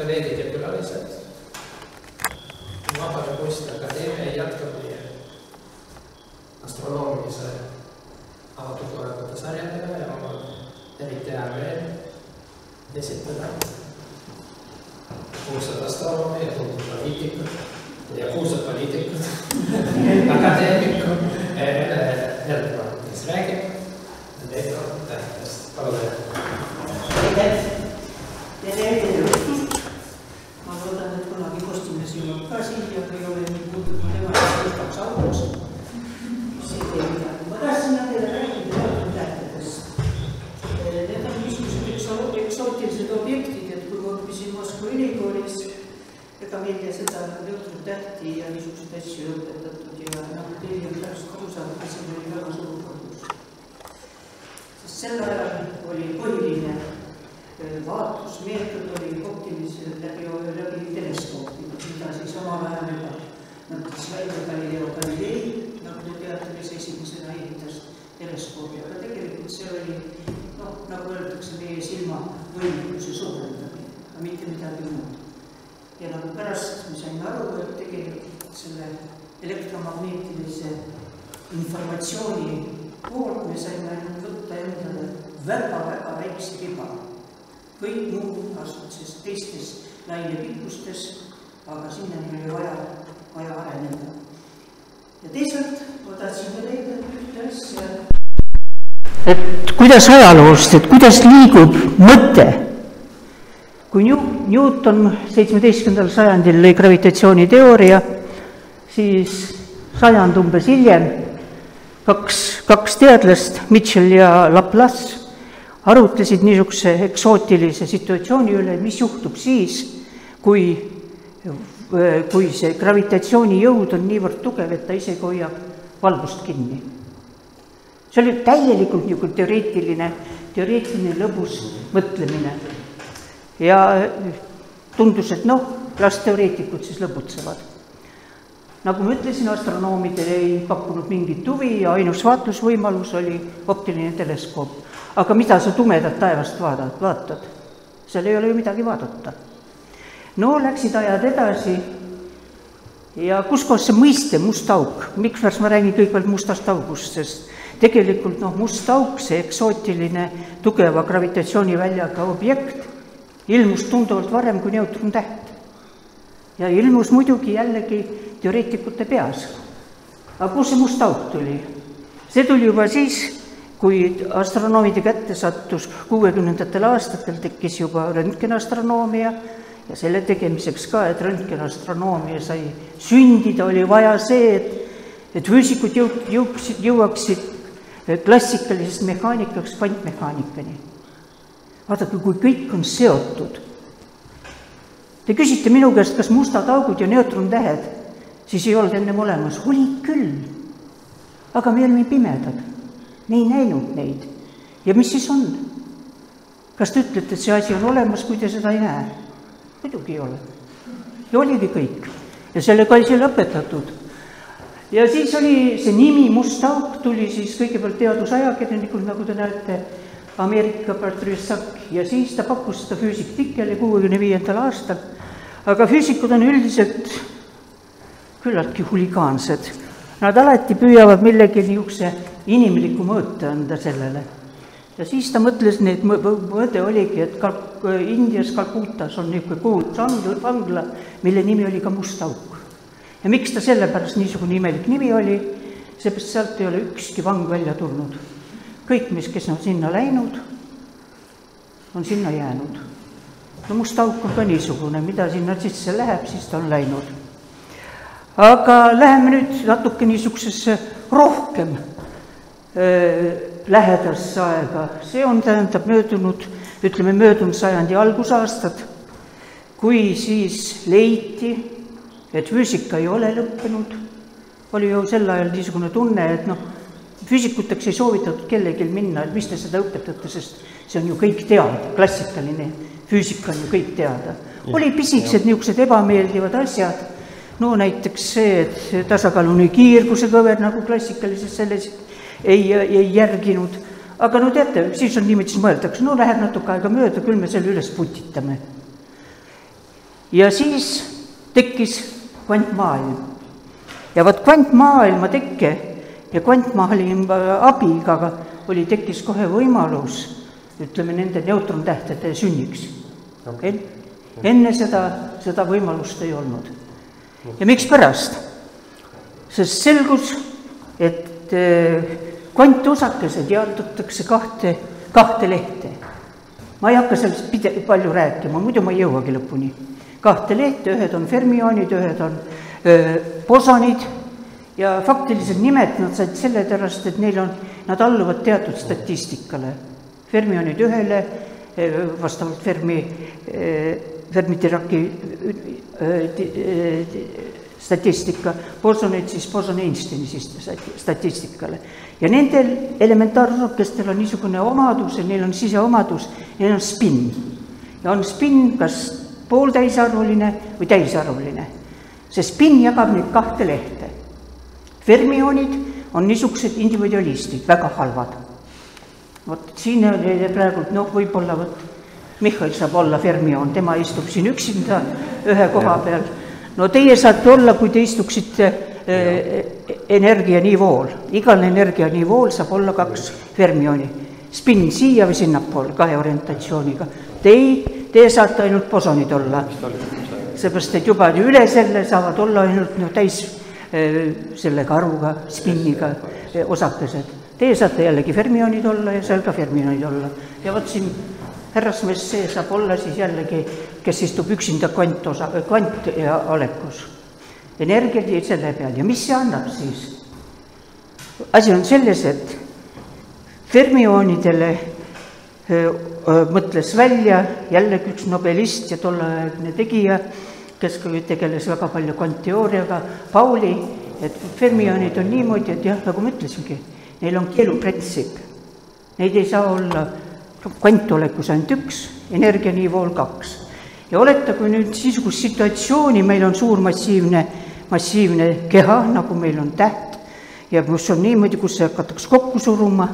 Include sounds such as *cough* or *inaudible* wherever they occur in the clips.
kolleegid ja külalised. Vabade Kunstide Akadeemia jätkab meie astronoomilise avatud loengute sarjadega ja mul on eriti hea meel esitada kuulsad astronoomid ja tuntud poliitikud ja kuulsad poliitikud *laughs* akadeemikud Erdmann, kes räägib elektrotähtedest. palun. aitäh. tere, tere õhtust. ma loodan, et kunagi kostümis jõuab ka siia, kui ei ole nii puudunud tema, kes istaks autos. see ei tee midagi. ma tahtsin teile rääkida elektrotähtedest. Need on niisugused ekso-, eksootilised objektid, et kui ma õppisin Moskva ülikoolis, ega meile seda neutrotähti ja niisuguseid asju ei õpetatud ja noh, hiljem pärast aru saada, et see oli väga suur põhjus. sest sel ajal oli põhiline vaatlusmeetod oli optilise läbi, läbi teleskoopi, mida siis omal ajal juba mõtles välja Galileo Galilei, nagu te teate, kes esimesena ehitas teleskoobi, aga tegelikult see oli noh, nagu öeldakse, meie silma võimekuse suurendamine, aga mitte midagi muud ja nagu pärast me saime aru, et tegelikult selle elektromagnetilise informatsiooni poolt me saime ainult võtta endale väga-väga väikse riba. kõik muu asub siis teistes lainepikkustes, aga sinnani oli vaja, vaja areneda. ja teisalt ma tahtsin ka leida ühte asja. Et kuidas ajaloost, et kuidas liigub mõte kui Newton seitsmeteistkümnendal sajandil lõi gravitatsiooniteooria, siis sajand umbes hiljem kaks, kaks teadlast, Mitchell ja Laplace, arutlesid niisuguse eksootilise situatsiooni üle, mis juhtub siis, kui, kui see gravitatsioonijõud on niivõrd tugev, et ta isegi hoiab valgust kinni. See oli täielikult niisugune teoreetiline, teoreetiline lõbus mõtlemine ja tundus, et noh, las teoreetikud siis lõbutsevad. nagu ma ütlesin, astronoomidel ei pakkunud mingit huvi ja ainus vaatlusvõimalus oli optiline teleskoop. aga mida sa tumedat taevast vaatad, vaatad? seal ei ole ju midagi vaadata. no läksid ajad edasi ja kuskohast see mõiste must auk, mikspärast ma räägin kõigepealt mustast august, sest tegelikult noh, must auk, see eksootiline tugeva gravitatsiooniväljaga objekt, ilmus tunduvalt varem kui neutrontäht. ja ilmus muidugi jällegi teoreetikute peas. aga kust see must auk tuli? see tuli juba siis, kui astronoomide kätte sattus kuuekümnendatel aastatel, tekkis juba röntgenastronoomia ja selle tegemiseks ka, et röntgenastronoomia sai sündida, oli vaja see, et et füüsikud jõu-, jõuksid, jõuaksid klassikalisest mehaanikast kvantmehaanikani vaadake, kui kõik on seotud. Te küsite minu käest, kas mustad augud ja neutrontähed, siis ei olnud ennem olemas, olid küll. aga me olime pimedad, me ei näinud neid. ja mis siis on? kas te ütlete, et see asi on olemas, kui te seda ei näe? muidugi ei ole. ja oligi kõik ja sellega oli see lõpetatud. Ja siis oli see nimi Must auk, tuli siis kõigepealt teadusajakirjanikult, nagu te näete Ameerika patriarsak ja siis ta pakkus seda füüsik Tikkeli kuuekümne viiendal aastal. aga füüsikud on üldiselt küllaltki huligaansed. Nad alati püüavad millegi niisuguse inimliku mõõte anda sellele. ja siis ta mõtles, need mõõde oligi, et Kalk-, Indias Kalkutas on niisugune kuulus vangla, mille nimi oli ka Must auk. Ja miks ta sellepärast niisugune imelik nimi oli, seepärast sealt ei ole ükski vang välja tulnud kõik, mis, kes on sinna läinud, on sinna jäänud. no must auk on ka niisugune, mida sinna sisse läheb, siis ta on läinud. aga läheme nüüd natuke niisugusesse rohkem äh, lähedasse aega, see on, tähendab möödunud, ütleme möödunud sajandi algusaastad, kui siis leiti, et füüsika ei ole lõppenud, oli ju sel ajal niisugune tunne, et noh, füüsikuteks ei soovitatud kellelgi minna, et mis te seda õpetate, sest see on ju kõik teada, klassikaline füüsika on ju kõik teada. olid pisikesed niisugused ebameeldivad asjad, no näiteks see, et tasakaalune kiirguse kõver nagu klassikalises selles ei, ei järginud, aga no teate, siis on niimoodi, siis mõeldakse, no läheb natuke aega mööda, küll me selle üles putitame. ja siis tekkis kvantmaailm. ja vot kvantmaailma tekke ja kvantmaailma abiga oli, tekkis kohe võimalus, ütleme, nende neutrontähtede sünniks okay.. enne seda, seda võimalust ei olnud. ja mikspärast? sest selgus, et eh, kvantosakesed jaotatakse kahte, kahte lehte. ma ei hakka sellest pide-, palju rääkima, muidu ma ei jõuagi lõpuni. Kahte lehte, ühed on fermioonid, ühed on öö, bosonid ja faktilised nimed nad said sellepärast, et neil on, nad alluvad teatud statistikale. fermionid ühele, vastavalt Fermi, Fermi-Diraki statistika, bosonid siis Boson-Einsteini siis statistikale. ja nendel elementaarosakestel on niisugune omadus ja neil on siseomadus, neil on spinn. ja on spinn kas pooltäisarvuline või täisarvuline. see spinn jagab neid kahte lehte. fermionid on niisugused individualistid, väga halvad. vot siin oli praegu noh, võib-olla vot Mihhail saab olla fermioon, tema istub siin üksinda ühe koha peal no teie saate olla, kui te istuksite äh, energianivool, igal energianivool saab olla kaks fermioni, spinn siia või sinnapoole kahe orientatsiooniga. Tei, teie saate ainult bosonid olla, seepärast et juba üle selle saavad olla ainult no täis äh, sellega arvuga, spinniga äh, osakesed. Teie saate jällegi fermionid olla ja seal ka fermionid olla ja vot siin härrasmees, see saab olla siis jällegi, kes istub üksinda kvantosa, kvant ja olekus. energiat selle peal ja mis see annab siis? asi on selles, et fermioonidele mõtles välja jällegi üks nobelist ja tolleaegne tegija, kes tegeles väga palju kvantteooriaga, Pauli, et fermioonid on niimoodi, et jah, nagu ma ütlesingi, neil on keeluprintsiip. Neid ei saa olla kvantolekus ainult üks, energianivool kaks. ja oletagu nüüd niisugust situatsiooni, meil on suur massiivne, massiivne keha, nagu meil on täht, ja kus on niimoodi, kus hakatakse kokku suruma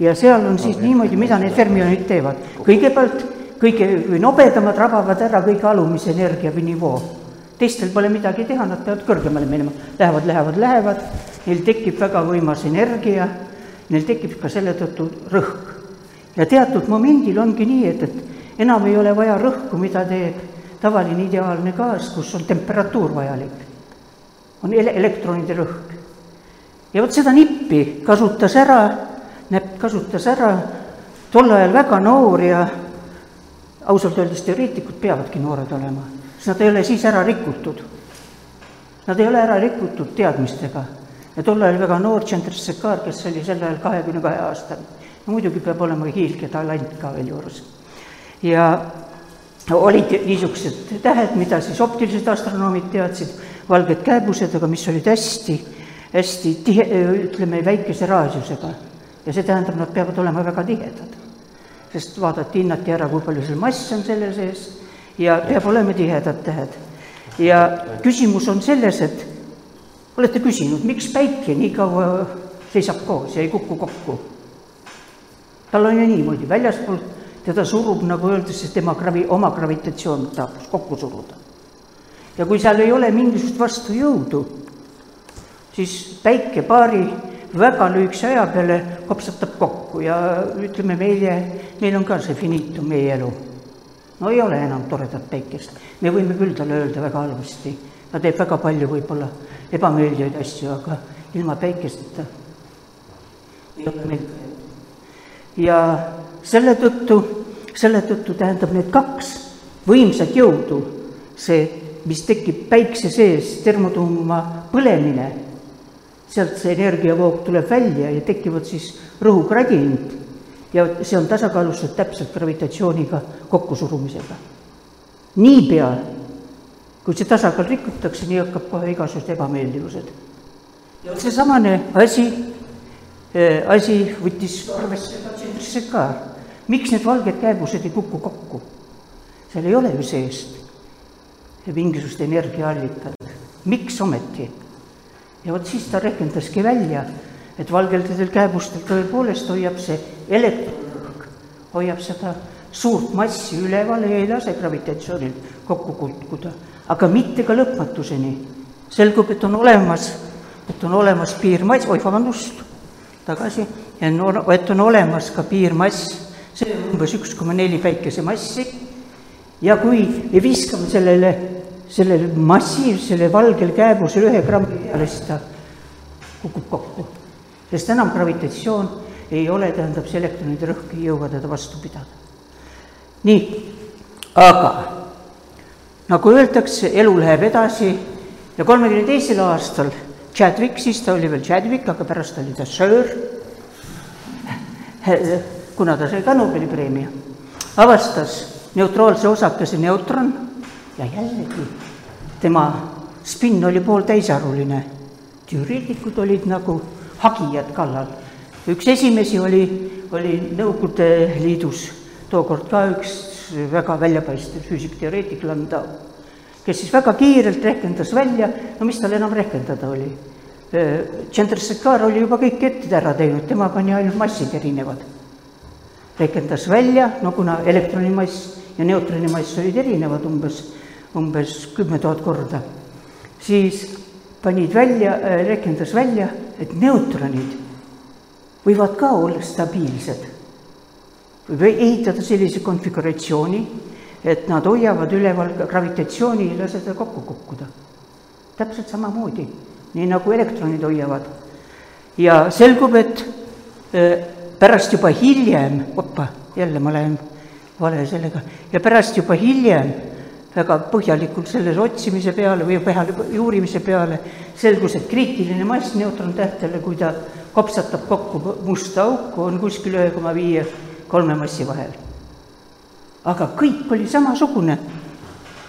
ja seal on siis niimoodi, mida need fermionid teevad. kõigepealt kõige nobedamad rabavad ära kõige alumise energia või nivoo. teistel pole midagi teha, nad peavad kõrgemale minema, lähevad, lähevad, lähevad, neil tekib väga võimas energia, neil tekib ka selle tõttu rõhk ja teatud momendil ongi nii, et, et enam ei ole vaja rõhku, mida teeb tavaline ideaalne gaas, kus on temperatuur vajalik. on ele-, elektronide rõhk. ja vot seda nippi kasutas ära, näpp kasutas ära tol ajal väga noor ja ausalt öeldes teoreetikud peavadki noored olema, sest nad ei ole siis ära rikutud. Nad ei ole ära rikutud teadmistega ja tol ajal väga noor Tšentrassekar, kes oli sel ajal kahekümne kahe aastane muidugi peab olema hiilge talant ka veel juures. ja olid niisugused tähed, mida siis optilised astronoomid teadsid, valged kääbused, aga mis olid hästi, hästi tihe, ütleme, väikese raadiusega. Ja see tähendab, nad peavad olema väga tihedad. sest vaadati, hinnati ära, kui palju seal mass on selle sees ja peab olema tihedad tähed. ja küsimus on selles, et olete küsinud, miks päike nii kaua seisab koos ja ei kuku kokku tal on ju niimoodi, väljaspoolt teda surub, nagu öeldakse, tema gravi-, oma gravitatsioon tahab kokku suruda. ja kui seal ei ole mingisugust vastujõudu, siis päike paari väga lühikese aja peale kopsatab kokku ja ütleme, meie, meil on ka see finitum, meie elu. no ei ole enam toredat päikest, me võime küll talle öelda väga halvasti, ta teeb väga palju võib-olla ebameeldivaid asju, aga ilma päikesteta ei ole meil ja selle tõttu, selle tõttu tähendab need kaks võimsat jõudu, see, mis tekib päikse sees, termotuuma põlemine, sealt see energiavoog tuleb välja ja tekivad siis rõhugradient ja see on tasakaalustatud täpselt gravitatsiooniga kokkusurumisega. niipea, kui see tasakaal rikutakse, nii hakkab kohe igasugused ebameeldivused. ja seesamane asi Äh, asi võttis arvesse ka Tšentšekar. miks need valged kääbused ei kuku kokku? seal ei ole ju seest mingisugust energiaallikat, miks ometi? Ja vot siis ta rehkendaski välja, et valgeldadel kääbustel tõepoolest hoiab see elektronrõhk, hoiab seda, suurt massi üleval ei lase gravitatsioonil kokku kukkuda, aga mitte ka lõpmatuseni. selgub, et on olemas, et on olemas piirmass, oi vabandust, tagasi, et on olemas ka piirmass, see on umbes üks koma neli päikesemassi ja kui me viskame sellele, sellele massiivsele valgel kääbusele ühe grammi peale, siis ta kukub kokku. sest enam gravitatsioon ei ole, tähendab, see elektronide rõhk ei jõua teda vastu pidada. nii, aga nagu öeldakse, elu läheb edasi ja kolmekümne teisel aastal Chadwick, siis ta oli veel Chadwick, aga pärast oli ta Sir, *laughs* kuna ta sai ka Nobeli preemia, avastas neutraalse osakese neutron ja jällegi tema spinn oli pooltäisarvuline. teoreetikud olid nagu hagijad kallal. üks esimesi oli, oli Nõukogude Liidus tookord ka üks väga väljapaistev füüsikteoreetik Landau, kes siis väga kiirelt rehkendas välja, no mis tal enam rehkendada oli. Chandrasekhar oli juba kõik ette ära teinud, tema pani ainult massid erinevad. rehkendas välja, no kuna elektronimass ja neutroni mass olid erinevad umbes, umbes kümme tuhat korda, siis panid välja, äh, rehkendas välja, et neutronid võivad ka olla stabiilsed. võib ehitada sellise konfiguratsiooni, et nad hoiavad üleval gravitatsiooni, ei lase seda kokku kukkuda. täpselt samamoodi, nii nagu elektronid hoiavad. ja selgub, et äh, pärast juba hiljem, opa, jälle ma lähen vale sellega ja pärast juba hiljem väga põhjalikult selles otsimise peale või peale uurimise peale selgus, et kriitiline mass neutrontähtele, kui ta kopsatab kokku musta auku, on kuskil ühe koma viie kolme massi vahel. aga kõik oli samasugune.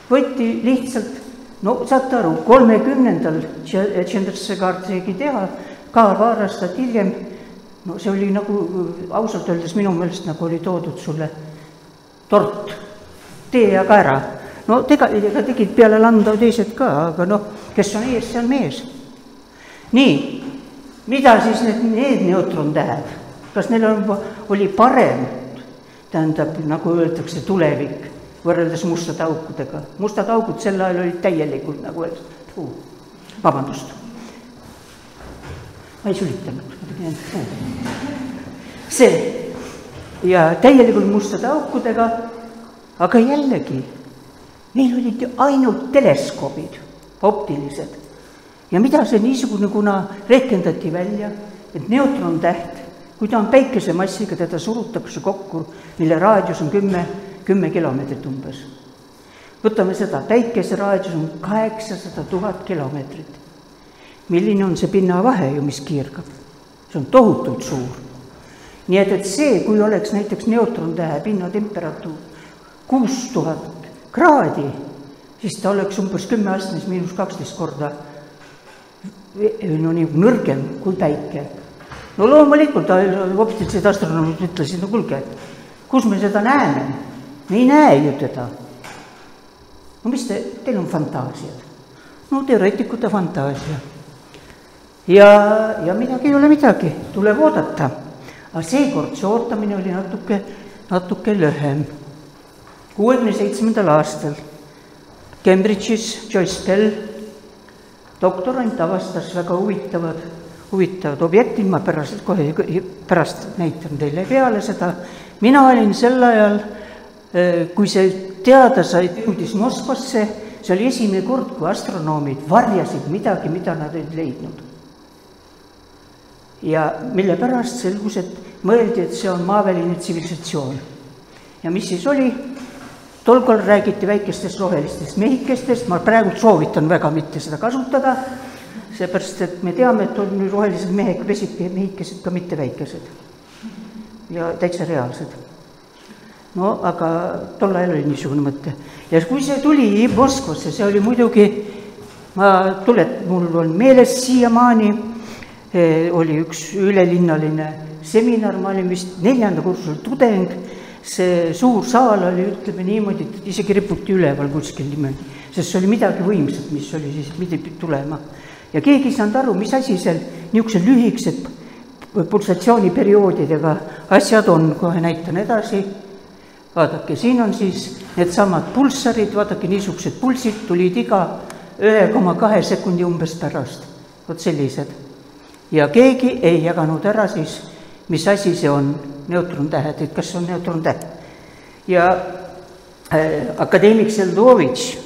võeti lihtsalt, no saate aru, kolmekümnendal Chandrasekhar tegi teha, ka paar aastat hiljem, no see oli nagu ausalt öeldes minu meelest nagu oli toodud sulle tort, tee aga ära. No tega, ega tegid peale Landau teised ka, aga noh, kes on ees, see on mees. nii, mida siis need, need neutron tähendab? kas neil on, oli parem, tähendab, nagu öeldakse, tulevik võrreldes mustade aukudega. mustad augud sel ajal olid täielikult nagu öeldakse, vabandust. ma ei sülitanud. see ja täielikult mustade aukudega, aga jällegi, neil olid ainult teleskoobid, optilised. ja mida see niisugune, kuna rehkendati välja, et neutrontäht, kui ta on päikesemassiga, teda surutakse kokku, mille raadius on kümme, kümme kilomeetrit umbes. võtame seda, päikese raadius on kaheksasada tuhat kilomeetrit. milline on see pinnavahe ju, mis kiirgab? see on tohutult suur nii et, et see, kui oleks näiteks neutrontähe pinnatemperatuur kuus tuhat kraadi, siis ta oleks umbes kümme astmes miinus kaksteist korda no nii nõrgem kui päike. no loomulikult optilised astronoomid ütlesid, no kuulge, kus me seda näeme, me ei näe ju teda. no mis te, teil on fantaasiad? no teoreetikute fantaasia. ja, ja midagi ei ole midagi, tuleb oodata aga seekord see ootamine oli natuke, natuke lühem. Kuuekümne seitsmendal aastal Cambridge'is Joyce Bell, doktorant, avastas väga huvitavad, huvitavad objektid, ma pärast, kohe pärast näitan teile peale seda. mina olin sel ajal, eh, kui see teada sai, jõudis Moskvasse, see oli esimene kord, kui astronoomid varjasid midagi, mida nad olid leidnud ja mille pärast selgus, et mõeldi, et see on maaväline tsivilisatsioon. ja mis siis oli? Tol korral räägiti väikestest rohelistest mehikestest, ma praegu soovitan väga mitte seda kasutada, seepärast et me teame, et on rohelised mehed, mehikesed ka mitte väikesed ja täitsa reaalsed. no aga tol ajal oli niisugune mõte ja kui see tuli Moskvasse, see oli muidugi, ma tulet-, mul on meeles siiamaani Eh, oli üks ülelinnaline seminar, ma olin vist neljanda kursuse tudeng, see suur saal oli, ütleme niimoodi, et isegi riputi üleval kuskil niimoodi, sest see oli midagi võimsat, mis oli siis, pidi tulema. ja keegi ei saanud aru, mis asi seal niisugused lühikesed pulsatsiooniperioodidega asjad on, kohe näitan edasi, vaadake, siin on siis needsamad pulssarid, vaadake, niisugused pulsid tulid iga ühe koma kahe sekundi umbes pärast, vot sellised. ja keegi ei jaganud ära siis, mis asi see on, neutrontähed, et kas on neutrontäht. ja äh, akadeemik Seldovitš,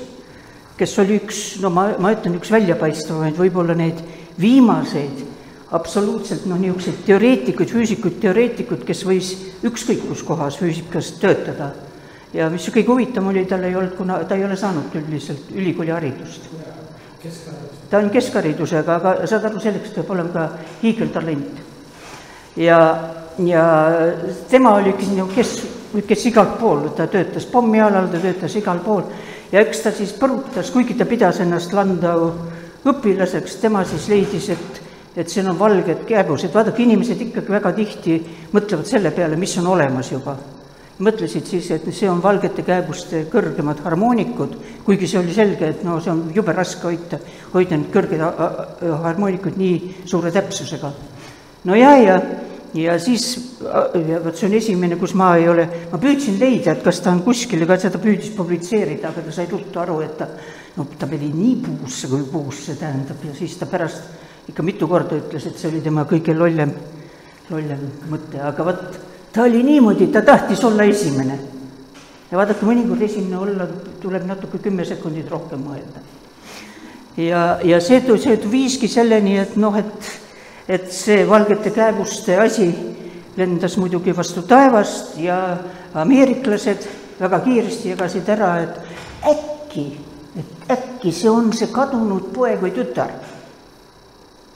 kes oli üks, no ma, ma ütlen, üks väljapaistvamaid, võib-olla neid viimaseid absoluutselt noh, niisugused teoreetikud, füüsikud, teoreetikud, kes võis ükskõik kus kohas füüsikas töötada. ja mis kõige huvitavam oli, tal ei olnud, kuna ta ei ole saanud üldiselt ülikooliharidust. ta on keskharidusega, aga saad aru, selleks peab olema ka hiigeltalent. ja, ja tema oli kes, kes igalt pool, ta töötas pommialal, ta töötas igal pool ja eks ta siis põrutas, kuigi ta pidas ennast Landau õpilaseks, tema siis leidis, et et siin on valged kääbused, vaadake, inimesed ikkagi väga tihti mõtlevad selle peale, mis on olemas juba. mõtlesid siis, et see on valgete kääbuste kõrgemad harmoonikud, kuigi see oli selge, et no see on jube raske hoida, hoida neid kõrgeid harmoonikuid nii suure täpsusega. no ja, ja, ja siis, vot see on esimene, kus ma ei ole, ma püüdsin leida, et kas ta on kuskil, ka seda püüdis publitseerida, aga ta sai ruttu aru, et ta, no ta oli nii puusse kui puusse, tähendab, ja siis ta pärast ikka mitu korda ütles, et see oli tema kõige lollem, lollem mõte, aga vot ta oli niimoodi, ta tahtis olla esimene. ja vaadake, mõnikord esimene olla tuleb natuke kümme sekundit rohkem mõelda. ja, ja see, see viiski selleni, et noh, et, et see valgete kääbuste asi lendas muidugi vastu taevast ja ameeriklased väga kiiresti jagasid ära, et äkki, et äkki see on see kadunud poeg või tütar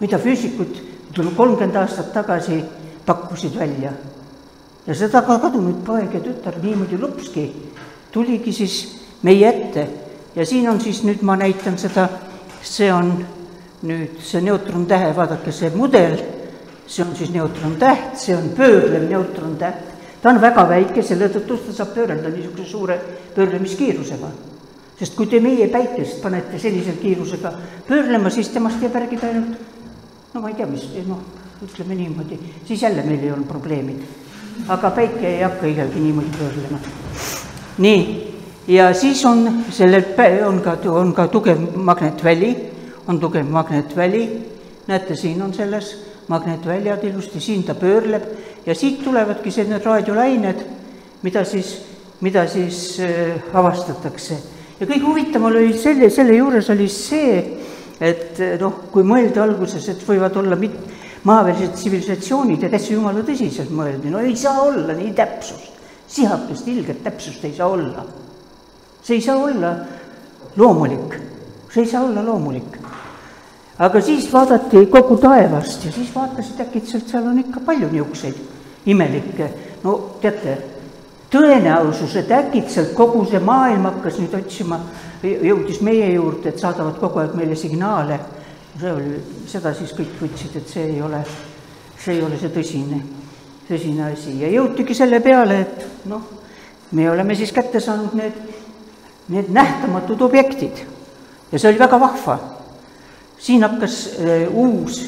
mida füüsikud, ütleme kolmkümmend aastat tagasi pakkusid välja. ja seda ka kadunud poeg ja tütar niimoodi lupski tuligi siis meie ette ja siin on siis nüüd ma näitan seda, see on nüüd see neutrontähe, vaadake see mudel, see on siis neutrontäht, see on pöörlev neutrontäht, ta on väga väike, selle tõttu ta saab pöörelda niisuguse suure pöörlemiskiirusega. sest kui te meie päikest panete sellisel kiirusega pöörlema, siis temast jääb järgi ainult no ma ei tea, mis, noh, ütleme niimoodi, siis jälle meil ei olnud probleemid. aga päike ei hakka iialgi niimoodi pöörlema. nii, ja siis on sellel, on ka, on ka tugev magnetväli, on tugev magnetväli, näete, siin on selles magnetväljad ilusti, siin ta pöörleb ja siit tulevadki see, need raadiolained, mida siis, mida siis äh, avastatakse. ja kõige huvitavam oli selle, selle juures oli see, et eh, noh, kui mõelda alguses, et võivad olla mit-, maavälised tsivilisatsioonid ja täitsa jumala tõsiselt mõeldi, no ei saa olla nii täpsust, sihakest, ilget täpsust ei saa olla. see ei saa olla loomulik, see ei saa olla loomulik. Aga siis vaadati kogu taevast ja siis vaatasid äkitselt, seal on ikka palju niisuguseid imelikke, no teate, tõenäosus, et äkitselt kogu see maailm hakkas nüüd otsima jõudis meie juurde, et saadavad kogu aeg meile signaale, see oli, seda siis kõik võtsid, et see ei ole, see ei ole see tõsine, tõsine asi. Ja jõutigi selle peale, et noh, me oleme siis kätte saanud need, need nähtamatud objektid. Ja see oli väga vahva. Siin hakkas äh, uus,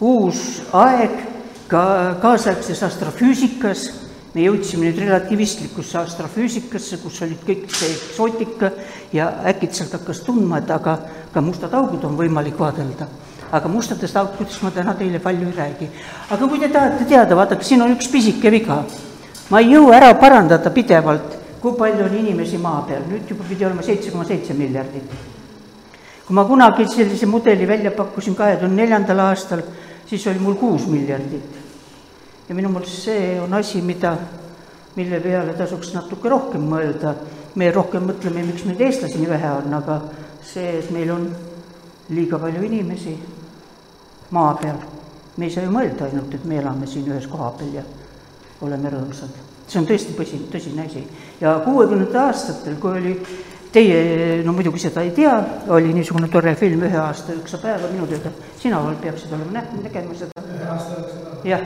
uus aeg ka kaasaegses astrofüüsikas me jõudsime nüüd relativistlikusse astrofüüsikasse, kus olid kõik see eksootika ja äkitselt hakkas tundma, et aga ka mustad augud on võimalik vaadelda. aga mustadest augudest ma täna teile palju ei räägi. aga kui te tahate teada, vaadake, siin on üks pisike viga. ma ei jõua ära parandada pidevalt, kui palju on inimesi maa peal, nüüd juba pidi olema seitse koma seitse miljardit. Kui ma kunagi sellise mudeli välja pakkusin kahe tuhande neljandal aastal, siis oli mul kuus miljardit ja minu meelest see on asi, mida, mille peale tasuks natuke rohkem mõelda. me rohkem mõtleme, miks meid eestlasi nii vähe on, aga see, et meil on liiga palju inimesi maa peal, me ei saa ju mõelda ainult, et me elame siin ühes koha peal ja oleme rõõmsad. see on tõesti tõsi, tõsine asi. ja kuuekümnendatel aastatel, kui oli Teie, no muidugi seda ei tea, oli niisugune tore film Ühe aasta üheksa päeva, minu teada. Sina peaksid olema näinud, nägema seda. jah.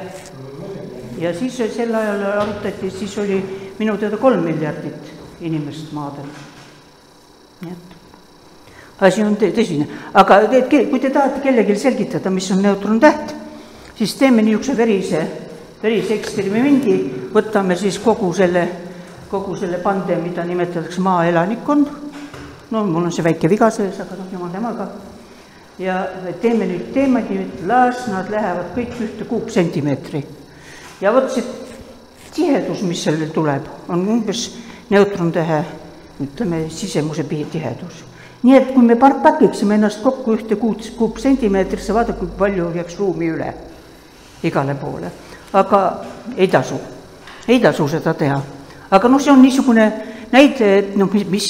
Ja siis sel ajal arutati, siis oli minu teada kolm miljardit inimest maadel. nii et asi on tõsine, aga te, kui te tahate kellelegi selgitada, mis on neutrontäht, siis teeme niisuguse verise, verise eksperimendi, võtame siis kogu selle kogu selle pande, mida nimetatakse maaelanikkond, no mul on see väike viga sees, aga noh, jumal temaga, ja teeme nüüd, teemegi, et las nad lähevad kõik ühte kuupsentimeetri. ja vot see tihedus, mis sellel tuleb, on umbes neutrontähe, ütleme, sisemuse tihedus. nii et kui me pakiksime ennast kokku ühte kuut, kuupsentimeetrisse, vaadake, kui palju jääks ruumi üle igale poole. aga ei tasu, ei tasu seda teha. Aga noh, see on niisugune näide, et noh, mis, mis,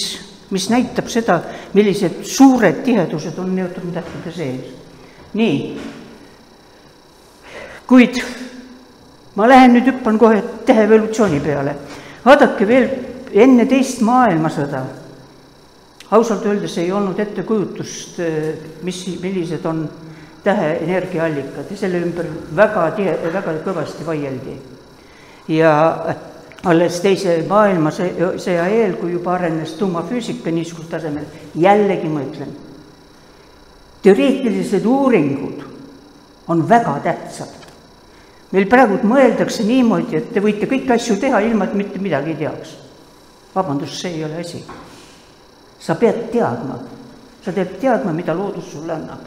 mis näitab seda, millised suured tihedused on neutrontähtede sees. nii, kuid ma lähen nüüd hüppan kohe täheevolutsiooni peale. vaadake veel enne teist maailmasõda, ausalt öeldes ei olnud ettekujutust, mis, millised on tähe energiaallikad ja selle ümber väga tihe, väga kõvasti vaieldi. ja alles teise maailmasõja eel, kui juba arenes tuumafüüsika niisugusel tasemel, jällegi ma ütlen, teoreetilised uuringud on väga tähtsad meil praegu mõeldakse niimoodi, et te võite kõiki asju teha, ilma et mitte midagi teaks. vabandust, see ei ole asi. sa pead teadma, sa pead teadma, mida loodus sulle annab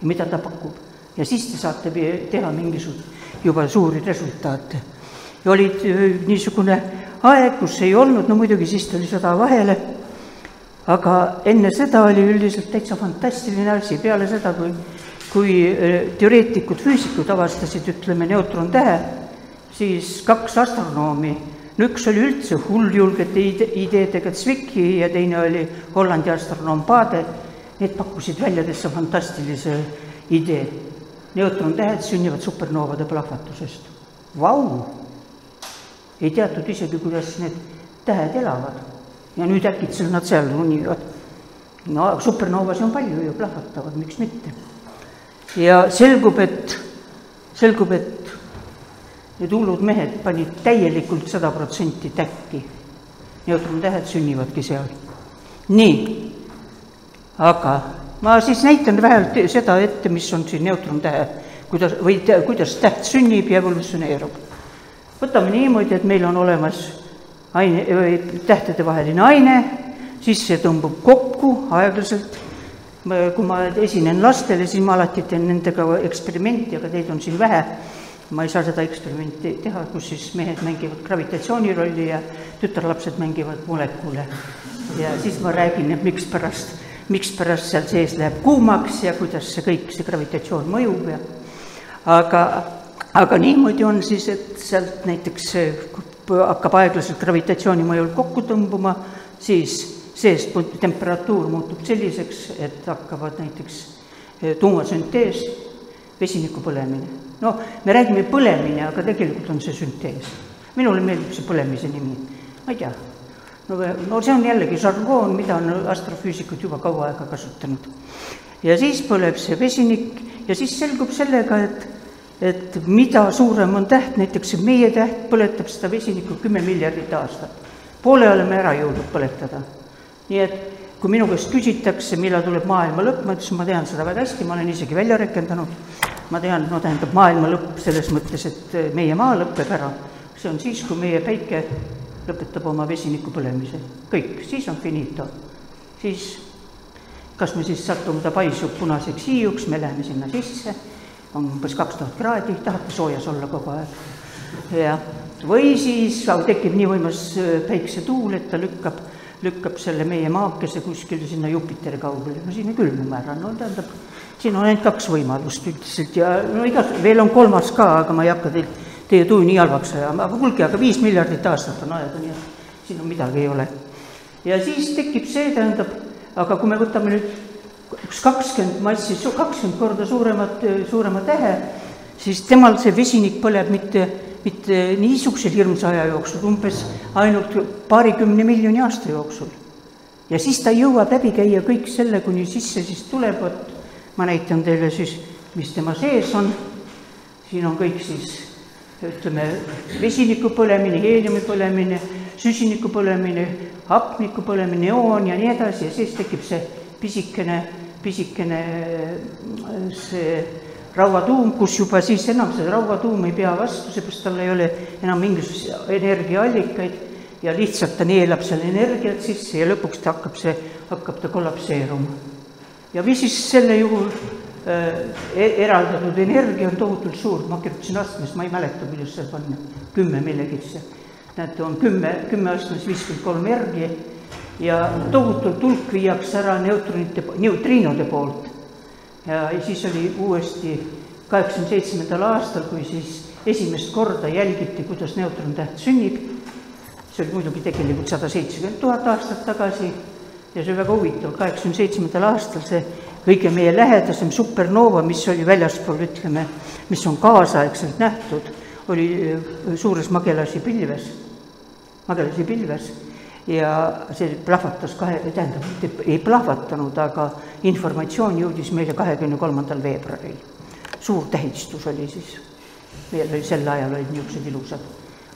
ja mida ta pakub. ja siis te saate teha mingisuguseid juba suuri resultaate. Ja oli niisugune aeg, kus ei olnud, no muidugi siis tuli sõda vahele, aga enne seda oli üldiselt täitsa fantastiline asi, peale seda, kui kui teoreetikud, füüsikud avastasid, ütleme, neutrontähe, siis kaks astronoomi, no üks oli üldse hulljulgete ide-, ideedega Zwicky ja teine oli Hollandi astronoom Pade, need pakkusid välja täitsa fantastilise idee. neutrontähed sünnivad supernoovade plahvatusest. Vau! Ei teatud isegi, kuidas need tähed elavad. ja nüüd äkitselt nad seal runivad. no supernoovasid on palju ju, plahvatavad, miks mitte ja selgub, et, selgub, et need hullud mehed panid täielikult sada protsenti täkki. neutrontähed sünnivadki seal. nii, aga ma siis näitan vähemalt seda ette, mis on siin neutrontähe, kuidas, või kuidas täht sünnib ja evolutsioneerub. Võtame niimoodi, et meil on olemas aine, tähtedevaheline aine, siis see tõmbub kokku aeglaselt kui ma esinen lastele, siis ma alati teen nendega eksperimenti, aga teid on siin vähe. ma ei saa seda eksperimenti teha, kus siis mehed mängivad gravitatsiooni rolli ja tütarlapsed mängivad molekule. ja siis ma räägin, et mikspärast, mikspärast seal sees läheb kuumaks ja kuidas see kõik, see gravitatsioon mõjub ja aga, aga niimoodi on siis, et sealt näiteks hakkab aeglaselt gravitatsiooni mõjul kokku tõmbuma, siis seest temperatuur muutub selliseks, et hakkavad näiteks eh, tuumasüntees, vesiniku põlemine. no me räägime põlemine, aga tegelikult on see süntees. minule meeldib see põlemise nimi, ma ei tea. no, no see on jällegi žargoon, mida on astrofüüsikud juba kaua aega kasutanud. ja siis põleb see vesinik ja siis selgub sellega, et et mida suurem on täht, näiteks meie täht põletab seda vesinikku kümme miljardit aastat. poole oleme ära jõudnud põletada. Nii et kui minu käest küsitakse, millal tuleb maailma lõpp, ma ütlesin, ma tean seda väga hästi, ma olen isegi välja rehkendanud, ma tean, no tähendab, maailma lõpp selles mõttes, et meie maa lõpeb ära, see on siis, kui meie päike lõpetab oma vesiniku põlemise, kõik, siis on finito. siis kas me siis satume, ta paisub punaseks hiiuks, me läheme sinna sisse, on umbes kaks tuhat kraadi, tahate soojas olla kogu aeg. jah, või siis tekib nii võimas päiksetuul, et ta lükkab lükkab selle meie maakese kuskile sinna Jupiteri kaugele, no sinna külmume ära, no tähendab, siin on ainult kaks võimalust üldiselt ja no igas, veel on kolmas ka, aga ma ei hakka teil, teie tuju nii halvaks ajama, aga kuulge, aga viis miljardit aastat on aega, nii et siin on midagi ei ole. ja siis tekib see, tähendab, aga kui me võtame nüüd üks kakskümmend massi, kakskümmend korda suuremat, suurema tähe, siis temal see vesinik põleb mitte mitte niisuguse hirmsa aja jooksul, umbes ainult paarikümne miljoni aasta jooksul. ja siis ta jõuab läbi käia kõik selle, kuni sisse siis tuleb, vot ma näitan teile siis, mis tema sees on, siin on kõik siis ütleme, vesiniku põlemine, heeliumi põlemine, süsiniku põlemine, hapniku põlemine, neoon ja nii edasi ja siis tekib see pisikene, pisikene see rauatuum, kus juba siis enam see rauatuum ei pea vastu, seepärast tal ei ole enam mingisuguseid energiaallikaid ja lihtsalt ta neelab seal energiat sisse ja lõpuks ta hakkab see, hakkab ta kollapseeruma. ja või siis selle juhul e eraldatud energia on tohutult suur, ma kirjutasin astmes, ma ei mäleta, kuidas see panna, kümme millegisse. näete, on kümme, kümme astmes viiskümmend kolm järgi ja tohutult hulk viiakse ära neutronite, neutriinode poolt. ja siis oli uuesti kaheksakümne seitsmendal aastal, kui siis esimest korda jälgiti, kuidas neutrontäht sünnib, see oli muidugi tegelikult sada seitsekümmend tuhat aastat tagasi ja see oli väga huvitav, kaheksakümne seitsmendal aastal see kõige meie lähedasem supernoova, mis oli väljaspool, ütleme, mis on kaasaegselt nähtud, oli äh, suures Magelasi pilves, Magelasi pilves ja see plahvatas kahe, tähendab, ei plahvatanud, aga informatsioon jõudis meile kahekümne kolmandal veebruaril. suur tähistus oli siis, meil oli sel ajal olid niisugused ilusad,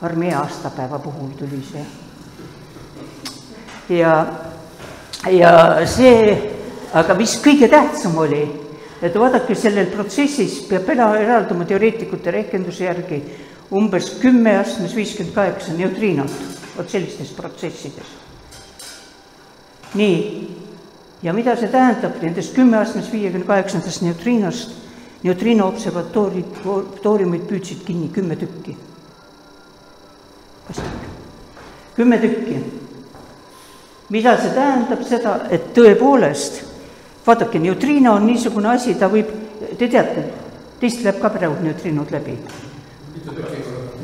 armee aastapäeva puhul tuli see. ja, ja see aga mis kõige tähtsam oli, et vaadake, sellel protsessis peab eralduma teoreetikute rehkenduse järgi umbes kümme astmes viiskümmend kaheksa neutriinot, vot sellistes protsessides. nii, ja mida see tähendab, nendest kümme astmes viiekümne kaheksandast neutriinost, neutriino observatooriumid püüdsid kinni kümme tükki. kümme tükki. mida see tähendab, seda, et tõepoolest vaadake, neutriino on niisugune asi, ta võib, te teate, teist läheb ka praegu neutriinod läbi.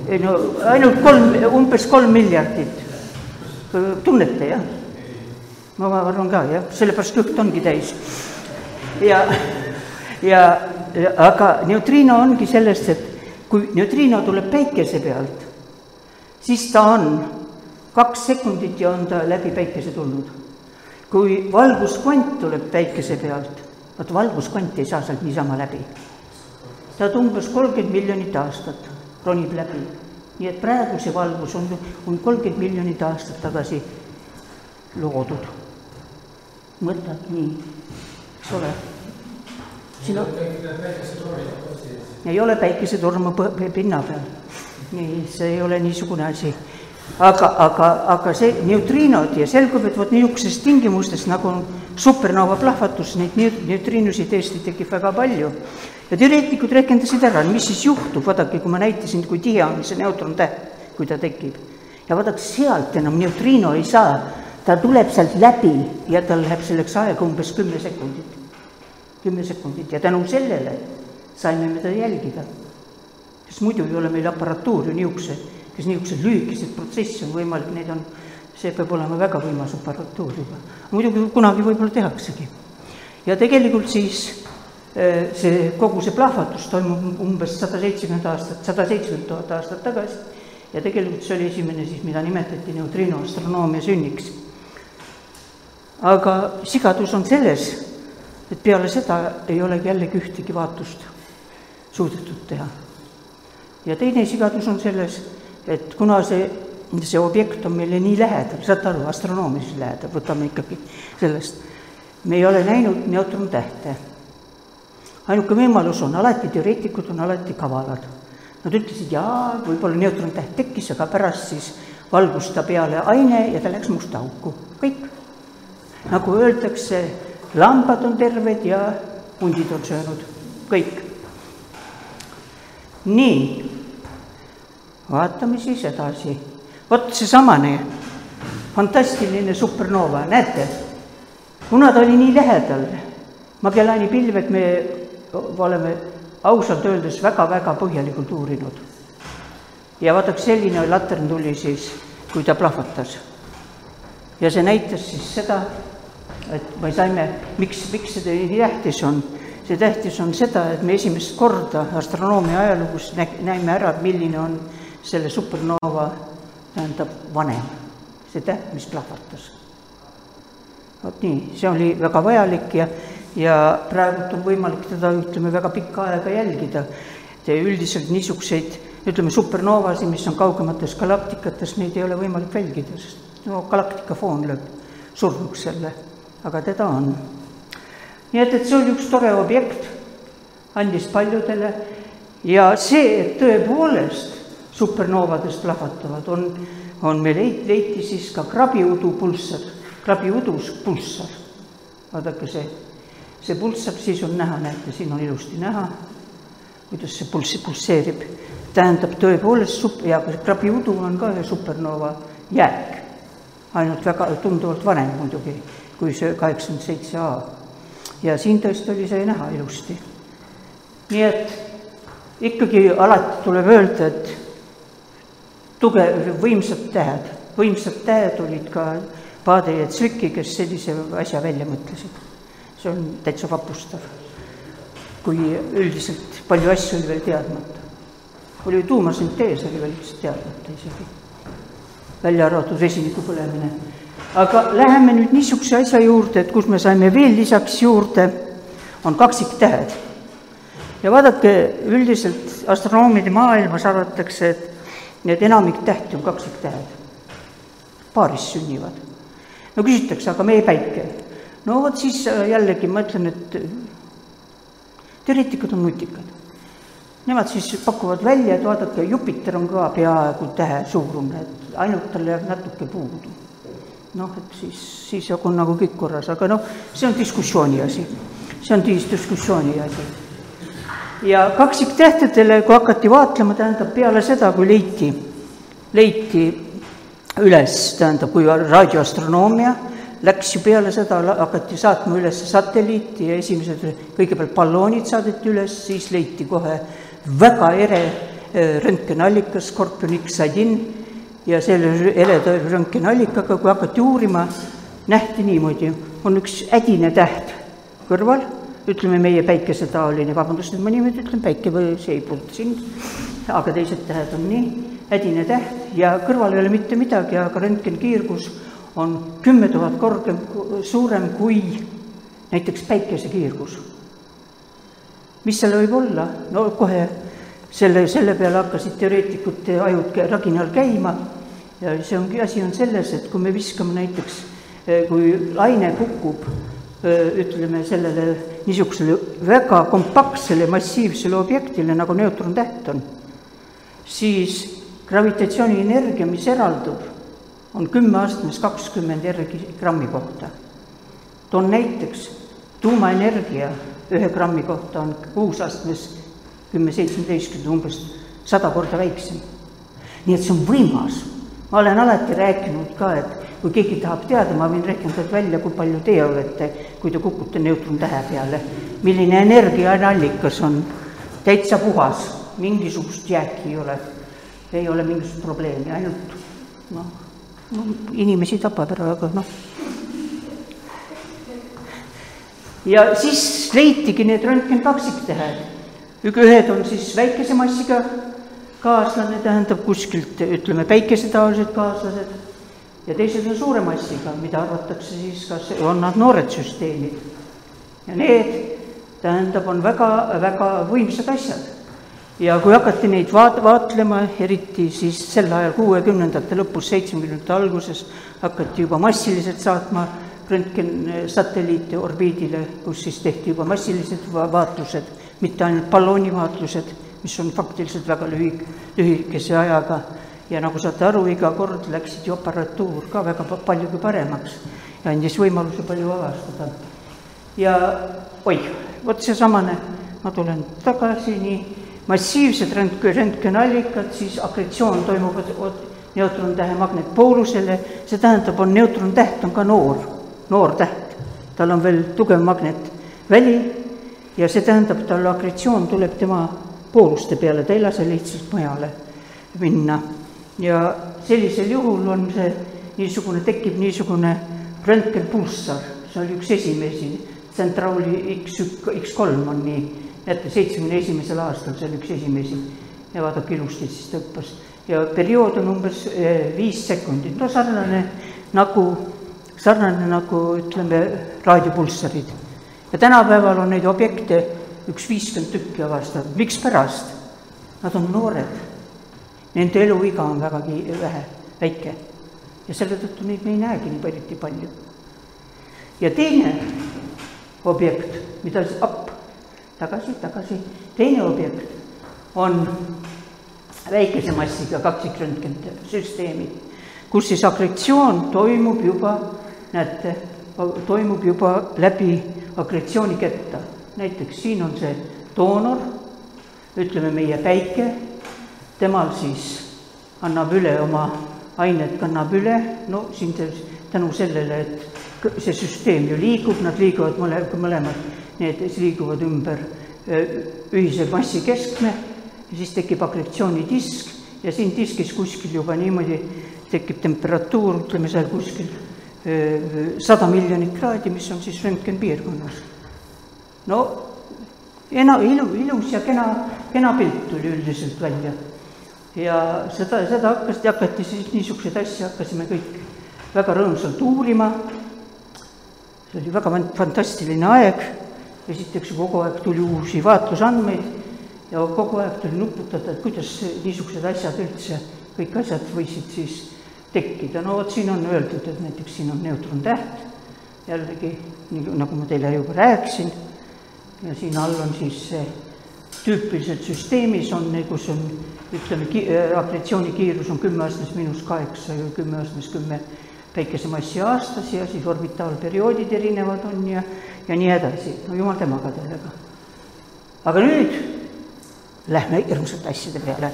Ei no ainult kolm, umbes kolm miljardit. tunnete, jah? ma arvan ka, jah, sellepärast kõht ongi täis. ja, ja aga neutriino ongi sellest, et kui neutriino tuleb päikese pealt, siis ta on kaks sekundit ja on ta läbi päikese tulnud kui valguskvant tuleb päikese pealt, vot valguskvant ei saa sealt niisama läbi. ta umbes kolmkümmend miljonit aastat ronib läbi. nii et praegu see valgus on, on kolmkümmend miljonit aastat tagasi loodud. mõtled nii, eks ole? siin on. ei ole päikesetormu pinna peal. nii, see ei ole niisugune asi aga, aga, aga see neutriinod ja selgub, et vot niisugustes tingimustes nagu on supernova plahvatus, neid neutriinusid tõesti tekib väga palju. ja teoreetikud rehkendasid ära, mis siis juhtub, vaadake, kui ma näitasin, kui tihe on see neutrontäht, kui ta tekib. ja vaadake, sealt enam neutriino ei saa, ta tuleb sealt läbi ja tal läheb selleks aega umbes kümme sekundit. kümme sekundit ja tänu sellele saime me teda jälgida. sest muidu ei ole meil aparatuuri niisuguse kas niisuguseid lühikeseid protsesse on võimalik, neid on, see peab olema väga võimas aparatuur juba. muidugi kunagi võib-olla tehaksegi. ja tegelikult siis eh, see, kogu see plahvatus toimub umbes sada seitsekümmend aastat, sada seitsekümmend tuhat aastat tagasi ja tegelikult see oli esimene siis, mida nimetati neutriinoastronoomia sünniks. aga sigadus on selles, et peale seda ei olegi jällegi ühtegi vaatust suudetud teha. ja teine sigadus on selles, et kuna see, see objekt on meile nii lähedal, saate aru, astronoomiliselt lähedal, võtame ikkagi sellest, me ei ole näinud neutrontähte. ainuke võimalus on alati, teoreetikud on alati kavalad. Nad ütlesid, jaa, võib-olla neutrontäht tekkis, aga pärast siis valgus ta peale aine ja ta läks musta auku, kõik. nagu öeldakse, lambad on terved ja hundid on söönud, kõik. nii vaatame siis edasi. vot seesamane fantastiline supernova, näete, kuna ta oli nii lähedal, Magellani pilved me oleme ausalt öeldes väga-väga põhjalikult uurinud. ja vaadake, selline latern tuli siis, kui ta plahvatas. ja see näitas siis seda, et me saime, miks, miks see nii tähtis on, see tähtis on seda, et me esimest korda astronoomia ajaloos näime ära, milline on selle supernova tähendab vanem, see täht, mis plahvatas. vot nii, see oli väga vajalik ja, ja praegult on võimalik teda, ütleme, väga pikka aega jälgida. üldiselt niisuguseid, ütleme, supernovasid, mis on kaugemates galaktikates, neid ei ole võimalik jälgida, sest no galaktikafoon lööb surnuks selle, aga teda on. nii et, et see oli üks tore objekt, andis paljudele ja see, et tõepoolest supernoovadest plahvatavad, on on meil leid-, leiti siis ka krabiudu pulssar, krabiudus pulssar. vaadake see, see pulssar, siis on näha, näete, siin on ilusti näha, kuidas see pulss, pulseerib. tähendab tõepoolest sup- ja krabiudu on ka ühe supernova jääk, ainult väga tunduvalt vanem muidugi kui see kaheksakümmend seitse A. ja siin tõesti oli see näha ilusti. nii et ikkagi alati tuleb öelda, et tugev, võimsad tähed, võimsad tähed olid ka Paade ja Zviki, kes sellise asja välja mõtlesid. see on täitsa vapustav. kui üldiselt palju asju oli veel teadmata. oli tuumasüntees oli veel üldse teadmata isegi, välja arvatud vesiniku põlemine. aga läheme nüüd niisuguse asja juurde, et kus me saime veel lisaks juurde, on kaksiktähed. ja vaadake, üldiselt astronoomide maailmas arvatakse, et need enamik tähti on kaksiktähed. paaris sünnivad. no küsitakse, aga meie päike? no vot siis jällegi ma ütlen, et teoreetikud on nutikad. Nemad siis pakuvad välja, et vaadake, Jupiter on ka peaaegu tähe suurune, et ainult tal jääb natuke puudu. noh, et siis, siis on nagu kõik korras, aga noh, see on diskussiooni asi. see on dis-, diskussiooni asi ja kaksiktähtedele, kui hakati vaatlema, tähendab peale seda, kui leiti, leiti üles, tähendab, kui raadioastronoomia läks ju peale seda, hakati saatma üles satelliiti ja esimesed, kõigepealt balloonid saadeti üles, siis leiti kohe väga ere röntgenallikas, Scorpion X-Adin, ja selle ereda röntgenallikaga, kui hakati uurima, nähti niimoodi, on üks ädine täht kõrval ütleme, meie päikesetaoline, vabandust, et ma niimoodi ütlen, päike või see ei puuduta sind, aga teised tähed on nii, ädine täht ja kõrval ei ole mitte midagi, aga röntgenkiirgus on kümme tuhat korgem, suurem kui näiteks päikesekiirgus. mis seal võib olla? no kohe selle, selle peale hakkasid teoreetikute ajud raginal käima ja see ongi, asi on selles, et kui me viskame näiteks, kui laine kukub ütleme sellele niisugusele väga kompaktsele massiivsele objektile, nagu neutrontäht on, siis gravitatsioonienergia, mis eraldub, on kümme astmes kakskümmend R grammi kohta. toon näiteks, tuumaenergia ühe grammi kohta on kuus astmes kümme seitsmeteistkümne, umbes sada korda väiksem. nii et see on võimas. ma olen alati rääkinud ka, et kui keegi tahab teada, ma võin rehkendada välja, kui palju teie olete, kui te kukute neutrontähe peale. milline energiaallikas on, täitsa puhas, mingisugust jääki ei ole. ei ole mingisugust probleemi, ainult noh, no inimesi tapab ära, aga noh. ja siis leitigi need röntgenkaksiktähed. ühed on siis väikese massiga kaaslane, tähendab kuskilt ütleme päikesetaolised kaaslased ja teised on suure massiga, mida arvatakse siis, kas on nad noored süsteemid. ja need, tähendab, on väga, väga võimsad asjad. ja kui hakati neid vaat-, vaatlema, eriti siis sel ajal kuuekümnendate lõpus, seitsmekümnendate alguses, hakati juba massiliselt saatma röntgensatelliite orbiidile, kus siis tehti juba massilised va vaatlused, mitte ainult balloonivaatlused, mis on faktiliselt väga lühi-, lühikese ajaga ja nagu saate aru, iga kord läksid ju aparatuur ka väga paljugi paremaks ja andis võimaluse palju avastada. ja oih, vot seesamane, ma tulen tagasi, nii massiivsed röntgen, röntgenallikad, siis akretsioon toimub neutrontähe magnetpoolusele, see tähendab, on neutrontäht on ka noor, noor täht, tal on veel tugev magnetväli ja see tähendab, tal akretsioon tuleb tema pooluste peale, ta ei lase lihtsalt mujale minna ja sellisel juhul on see niisugune, tekib niisugune röntgenpulssar, see oli üks esimesi, tsentrauli X, X3 on nii, näete, seitsmekümne esimesel aastal, see oli üks esimesi ja vaadake ilusti siis tõupas. ja periood on umbes eh, viis sekundit, no sarnane nagu, sarnane nagu ütleme, raadiopulssarid. ja tänapäeval on neid objekte üks viiskümmend tükki avastatud, mikspärast? Nad on noored Nende eluiga on vägagi vähe, väike ja selle tõttu neid me ei näegi nii eriti palju. ja teine objekt, mida siis, app, tagasi, tagasi, teine objekt on väikese massiga kaksikröntgensüsteemid. kus siis agressioon toimub juba, näete, toimub juba läbi agressiooniketta. näiteks siin on see doonor, ütleme meie päike, temal siis annab üle oma ained, kannab üle, no siin tänu sellele, et see süsteem ju liigub, nad liiguvad mõle, mõlemad, need liiguvad ümber ühise massi keskme siis tekib agressioonidisk ja siin diskis kuskil juba niimoodi tekib temperatuur, ütleme seal kuskil sada miljonit kraadi, mis on siis röntgenpiirkonnas. no ena-, ilu, ilus ja kena, kena pilt tuli üldiselt välja. Ja seda, seda hakkas, hakati siis niisuguseid asju hakkasime kõik väga rõõmsalt uurima. see oli väga fantastiline aeg, esiteks kogu aeg tuli uusi vaatlusandmeid ja kogu aeg tuli nuputada, et kuidas niisugused asjad üldse, kõik asjad võisid siis tekkida, no vot siin on öeldud, et näiteks siin on neutrontäht, jällegi, nii nagu ma teile juba rääkisin, ja siin all on siis see tüüpiliselt süsteemis on, kus on ütleme, akretsiooni kiirus on kümme astmes miinus kaheksa ja kümme astmes kümme päikesemassi aastas ja siis orbitaalperioodid erinevad on ja, ja nii edasi, no jumal temaga sellega. aga nüüd lähme hirmsate asjade peale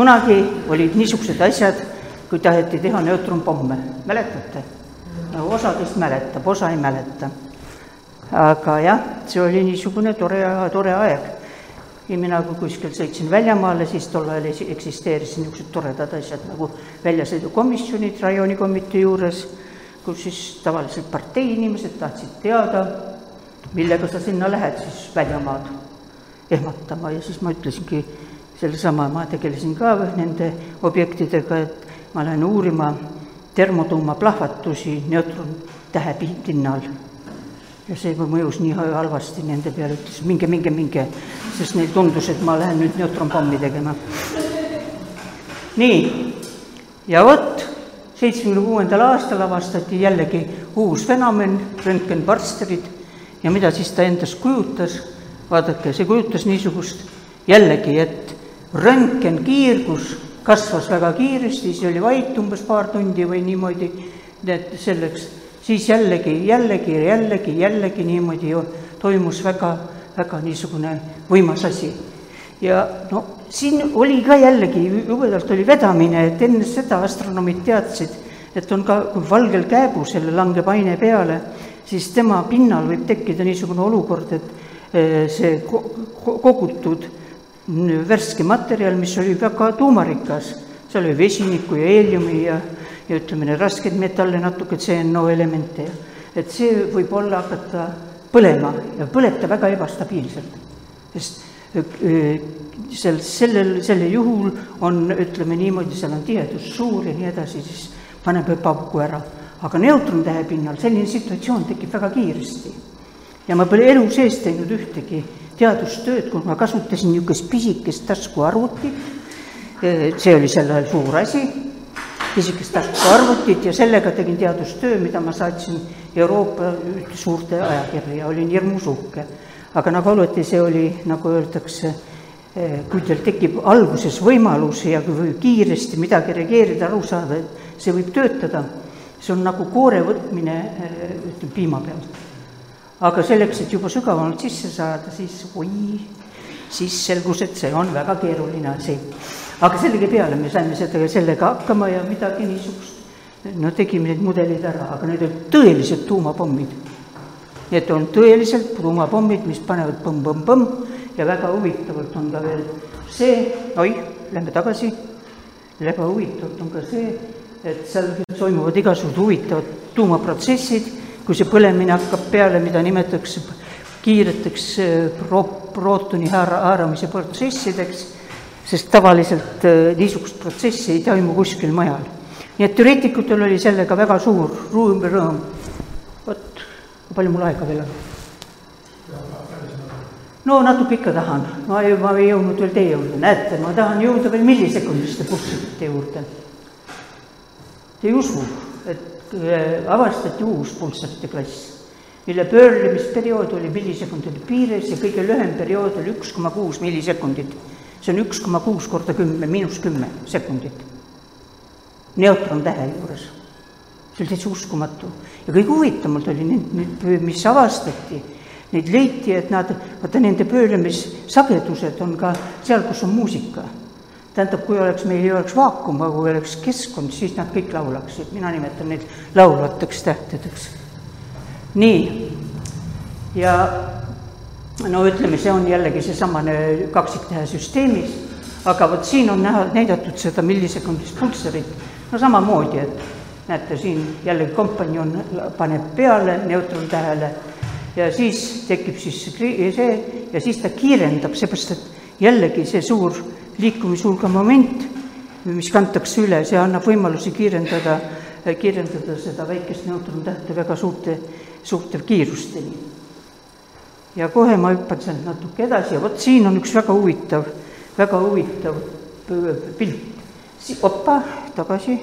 kunagi olid niisugused asjad, kui taheti teha neutronpomme, mäletate? no osadest mäletab, osa ei mäleta. aga jah, see oli niisugune tore, tore aeg. Ja mina, kui kuskil sõitsin väljamaale, siis tol ajal eksisteerisid niisugused toredad asjad nagu väljasõidukomisjonid rajoonikomitee juures, kus siis tavaliselt partei inimesed tahtsid teada, millega sa sinna lähed siis väljamaad ehmatama ja siis ma ütlesingi sellesama, ma tegelesin ka nende objektidega, et ma lähen uurima termotuuma plahvatusi neutrontähe pinnal. Ja see mõjus nii halvasti nende peale, ütles minge, minge, minge, sest neil tundus, et ma lähen nüüd neutronpommi tegema. nii, ja vot, seitsmekümne kuuendal aastal avastati jällegi uus fenomen, röntgenparsterid, ja mida siis ta endast kujutas, vaadake, see kujutas niisugust jällegi, et röntgenkiirgus kasvas väga kiiresti, siis oli vait umbes paar tundi või niimoodi, et selleks, siis jällegi, jällegi, jällegi, jällegi niimoodi ju toimus väga, väga niisugune võimas asi. ja no siin oli ka jällegi, jubedalt oli vedamine, et enne seda astronoomid teadsid, et on ka, kui valgel kääbusel langeb aine peale, siis tema pinnal võib tekkida niisugune olukord, et eh, see kogutud värske materjal, mis oli väga tuumarikas, seal oli vesinikku ja heeliumi ja, ja ütleme, neid raskeid metalle, natuke CNO elemente ja et see võib olla hakata põlema ja põleb ta väga ebastabiilselt. sest sel, sellel, sellel juhul on, ütleme niimoodi, seal on tihedus suur ja nii edasi, siis paneb ebapuku ära. aga neutrontähe pinnal selline situatsioon tekib väga kiiresti. ja ma pole elu sees teinud ühtegi teadustööd, kus ma kasutasin niisugust pisikest taskuarvutit, see oli sel ajal suur asi, pisikest taskuarvutit ja sellega tegin teadustöö, mida ma saatsin Euroopa suurte ajakirja, olin hirmus uhke. aga nagu alati, see oli, nagu öeldakse, kui teil tekib alguses võimalus ja kui kiiresti midagi reageerida, aru saada, et see võib töötada, see on nagu koore võtmine ütleme, piima pealt aga selleks, et juba sügavamalt sisse saada, siis oi, siis selgus, et see on väga keeruline asi. Aga sellegi peale me saime seda, sellega hakkama ja midagi niisugust, no tegime need mudelid ära, aga need olid tõelised tuumapommid. Need on tõeliselt tuumapommid, mis panevad põmm-põmm-põmm ja väga huvitavalt on ka veel see, oih, lähme tagasi, väga huvitavalt on ka see, et seal toimuvad igasugused huvitavad tuumaprotsessid kui see põlemine hakkab peale, mida nimetatakse kiireteks eh, pro-, prootoni haara, haaramise protsessideks, sest tavaliselt eh, niisugust protsessi ei toimu kuskil mujal. nii et teoreetikutel oli sellega väga suur ruum ja rõõm. vot, kui palju mul aega veel on? no natuke ikka tahan, ma ei, ma ei jõudnud veel teie juurde, näete, ma tahan jõuda veel millisekundiste pulsside juurde. Te ei usu, et Äh, avastati uus pulssarite klass, mille pöörlemisperiood oli millisekundite piires ja kõige lühem periood oli üks koma kuus millisekundit. See on üks koma kuus korda kümme, miinus kümme sekundit. neutrontähe juures. see oli täitsa uskumatu ja kõige huvitavam oli nüüd, nüüd, mis avastati, neid leiti, et nad, vaata nende pöörlemissagedused on ka seal, kus on muusika. tähendab, kui oleks, meil ei oleks vaakum, aga kui oleks keskkond, siis nad kõik laulaksid, mina nimetan neid laulvateks tähtedeks. nii, ja no ütleme, see on jällegi seesamane kaksiktähe süsteemis, aga vot siin on näha, näidatud seda millisekundist pulssarit, no samamoodi, et näete, siin jällegi kompanjon paneb peale neutrontähele ja siis tekib siis see ja siis ta kiirendab, seepärast et jällegi see suur liikumishulga moment, mis kantakse üle, see annab võimalusi kiirendada, kiirendada seda väikest neutrontähte väga suurte, suurte kiirusteni ja kohe ma hüppan sealt natuke edasi ja vot siin on üks väga huvitav, väga huvitav pilt. opa, tagasi,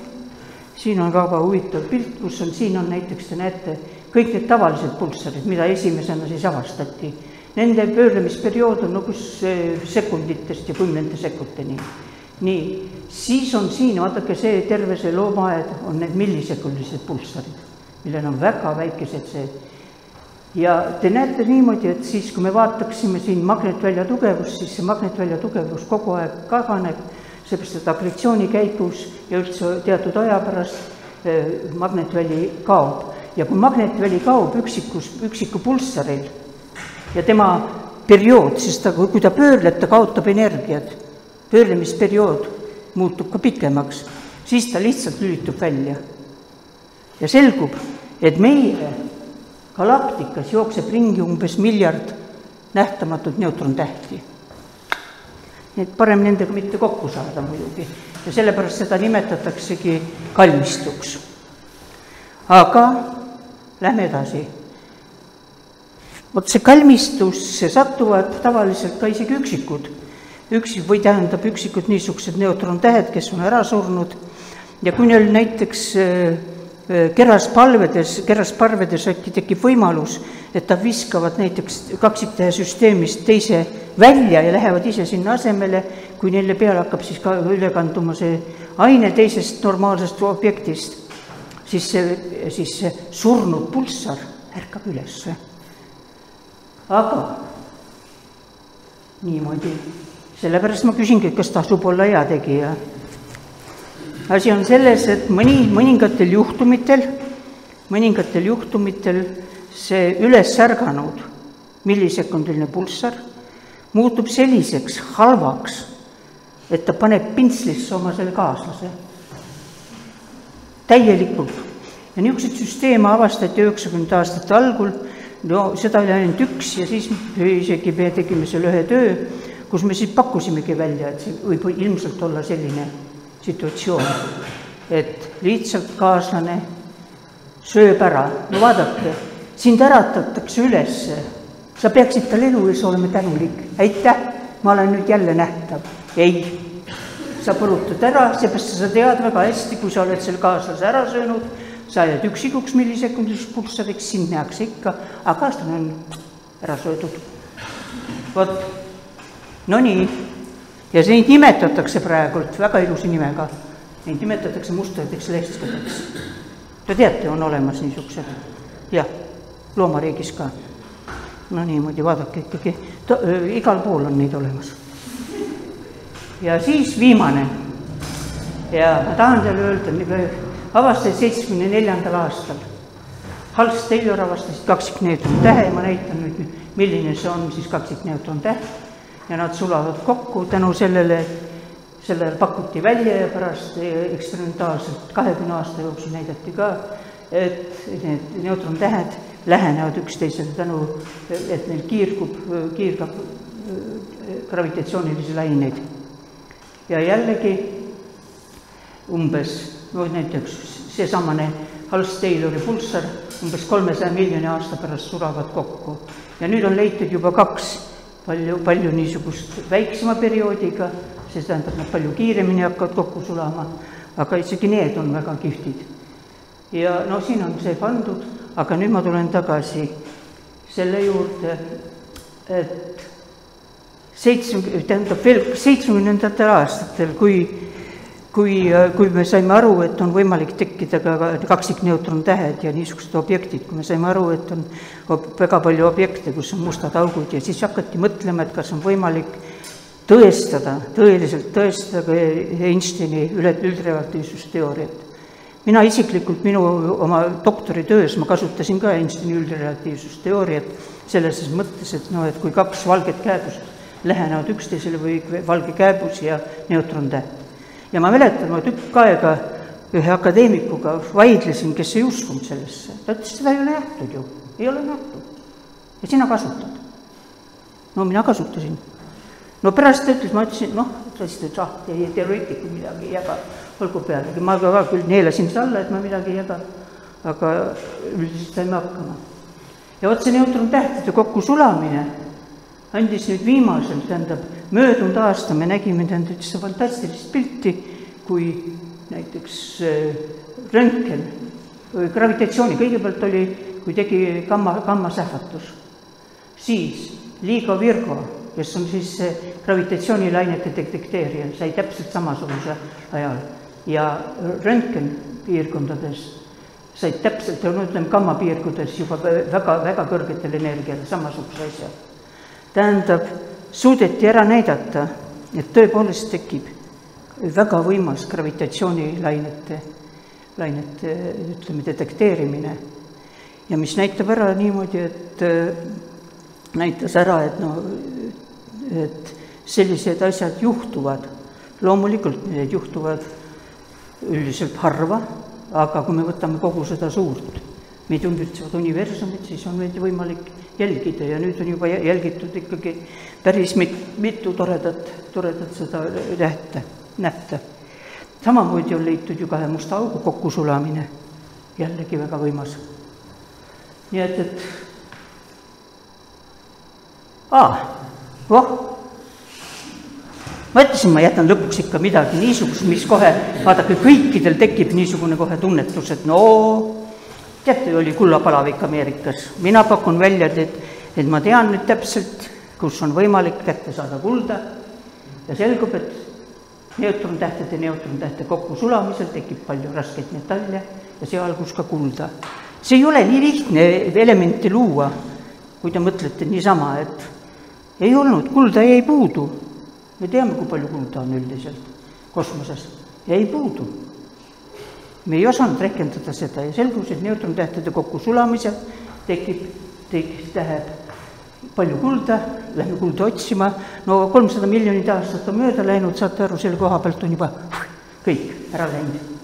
siin on väga huvitav pilt, kus on, siin on näiteks, te näete, kõik need tavalised pulssarid, mida esimesena siis avastati. Nende pöörlemisperiood on kus sekunditest ja kümnenda sekundini. nii, siis on siin, vaadake see, terve see loomaaed on need millisekundilised pulssarid, millel on väga väikesed see ja te näete niimoodi, et siis, kui me vaataksime siin magnetvälja tugevust, siis see magnetvälja tugevus kogu aeg kahaneb, seepärast et agressiooni käigus ja üldse teatud aja pärast eh, magnetväli kaob. ja kui magnetväli kaob üksikus, üksiku pulssaril ja tema periood, siis ta, kui ta pöörleb, ta kaotab energiat, pöörlemisperiood muutub ka pikemaks, siis ta lihtsalt lülitub välja. ja selgub, et meie galaktikas jookseb ringi umbes miljard nähtamatut neutrontähti. nii et parem nendega mitte kokku saada muidugi ja sellepärast seda nimetataksegi kalmistuks. aga lähme edasi. vot see kalmistusse satuvad tavaliselt ka isegi üksikud, üksi- või tähendab üksikud niisugused neutrontähed, kes on ära surnud ja kui neil näiteks äh, keraspalvedes, kerasparvedes äkki tekib võimalus, et nad viskavad näiteks kaksiktähe süsteemist teise välja ja lähevad ise sinna asemele, kui neile peale hakkab siis ka üle kanduma see aine teisest normaalsest objektist, siis see, siis see surnud pulssar ärkab ülesse. aga niimoodi, sellepärast ma küsingi, kas tasub olla heategija asi on selles, et mõni, mõningatel juhtumitel, mõningatel juhtumitel see üles ärganud millisekundiline pulssar muutub selliseks halvaks, et ta paneb pintslisse oma selle kaaslase. täielikult. ja niisuguseid süsteeme avastati üheksakümnendate aastate algul, no seda oli ainult üks ja siis isegi me tegime selle ühe töö, kus me siis pakkusimegi välja, et see võib ilmselt olla selline situatsioon, et lihtsalt kaaslane sööb ära, no vaadake, sind äratatakse ülesse, sa peaksid talle elu ees olema tänulik, aitäh, ma olen nüüd jälle nähtav. ei, sa põrutad ära, seepärast sa tead väga hästi, kui sa oled selle kaaslase ära söönud, sa jääd üksikuks millisekundiseks pulssariks, sind nähakse ikka, aga kaaslane on ära söödud. vot, no nii ja neid nimetatakse praegult väga ilusa nimega, neid nimetatakse mustadeks lehtkadeks. Te teate, on olemas niisugused, jah, loomariigis ka. no niimoodi, vaadake ikkagi, igal pool on neid olemas. ja siis viimane ja ma tahan teile öelda, avastati seitsmekümne neljandal aastal. Hals Taylor avastas kaksikneutron tähe ma näitan nüüd, milline see on siis kaksikneutron täht ja nad sulavad kokku tänu sellele, sellele pakuti välja ja pärast eksperimentaalselt kahekümne aasta jooksul näidati ka, et need neutrontähed lähenevad üksteisele tänu, et neil kiirgub, kiirgab gravitatsioonilisi laineid. ja jällegi umbes, no näiteks seesamane Hals-Taylori pulssar umbes kolmesaja miljoni aasta pärast sulavad kokku ja nüüd on leitud juba kaks palju, palju niisugust väiksema perioodiga, see tähendab, nad palju kiiremini hakkavad kokku sulama, aga isegi need on väga kihvtid. ja no siin on see pandud, aga nüüd ma tulen tagasi selle juurde, et seitsme, tähendab veel seitsmekümnendatel aastatel, kui, kui, kui me saime aru, et on võimalik tekkida ka kaksikneutrontähed ja niisugused objektid, kui me saime aru, et on väga palju objekte, kus on mustad augud ja siis hakati mõtlema, et kas on võimalik tõestada, tõeliselt tõestada ka Einsteini üle, üldrelatiivsusteooriat. mina isiklikult, minu oma doktoritöös ma kasutasin ka Einsteini üldrelatiivsusteooriat selles mõttes, et noh, et kui kaks valget kääbust lähenevad üksteisele või valge kääbus ja neutrontäht. Ja ma mäletan, ma tükk aega ühe akadeemikuga vaidlesin, kes ei uskunud sellesse, ta ütles, seda ei ole nähtud ju, ei ole nähtud. ja sina kasutad. no mina kasutasin. No pärast ta ütles, ma ütlesin, noh, ta siis ütles, ah, teie teoreetikud midagi ei jaga, olgu pealegi, ma ka, ka küll neelasin seda alla, et ma midagi ei jaga, aga üldiselt saime hakkama. ja vot see neutrontähtede kokkusulamine andis nüüd viimasel, tähendab, möödunud aasta me nägime, tähendab, üldse fantastilist pilti, kui näiteks äh, röntgen, gravitatsiooni, kõigepealt oli, kui tegi gamma, gammasähvatus, siis Liiga Virgo kes on siis gravitatsioonilainete detekteerija, sai täpselt samasuguse ajal ja röntgenpiirkondades said täpselt, no ütleme, gammapiirkondades juba väga, väga kõrgetel energial samasuguse asja. Tähendab, suudeti ära näidata, et tõepoolest tekib väga võimas gravitatsioonilainete, lainete, ütleme, detekteerimine. ja mis näitab ära niimoodi, et näitas ära, et no et sellised asjad juhtuvad. loomulikult need juhtuvad üldiselt harva, aga kui me võtame kogu seda suurt meid ümbritsevat universumit, siis on meid võimalik jälgida ja nüüd on juba jälgitud ikkagi päris mit-, mitu toredat, toredat seda nähte, nähte. samamoodi on leitud ju kahe musta augu kokkusulamine, jällegi väga võimas. nii et, et aa, voh, ma ütlesin, ma jätan lõpuks ikka midagi niisugust, mis kohe, vaadake, kõikidel tekib niisugune kohe tunnetus, et no teate, oli kullapalavik Ameerikas, mina pakun välja, et, et ma tean nüüd täpselt, kus on võimalik kätte saada kulda ja selgub, et neutrontähtede, neutrontähte kokkusulamisel tekib palju raskeid metalle ja sealhulgas ka kulda. see ei ole nii lihtne elementi luua, kui te mõtlete niisama, et ei olnud, kulda jäi puudu. me teame, kui palju kulda on üldiselt kosmoses, jäi puudu. Me ei osanud rehkendada seda ja selgus, et neutrontähtede kokkusulamisel tekib, tekib, tähendab palju kulda, lähme kulda otsima, no kolmsada miljonit aastat on mööda läinud, saate aru, selle koha pealt on juba kõik ära läinud.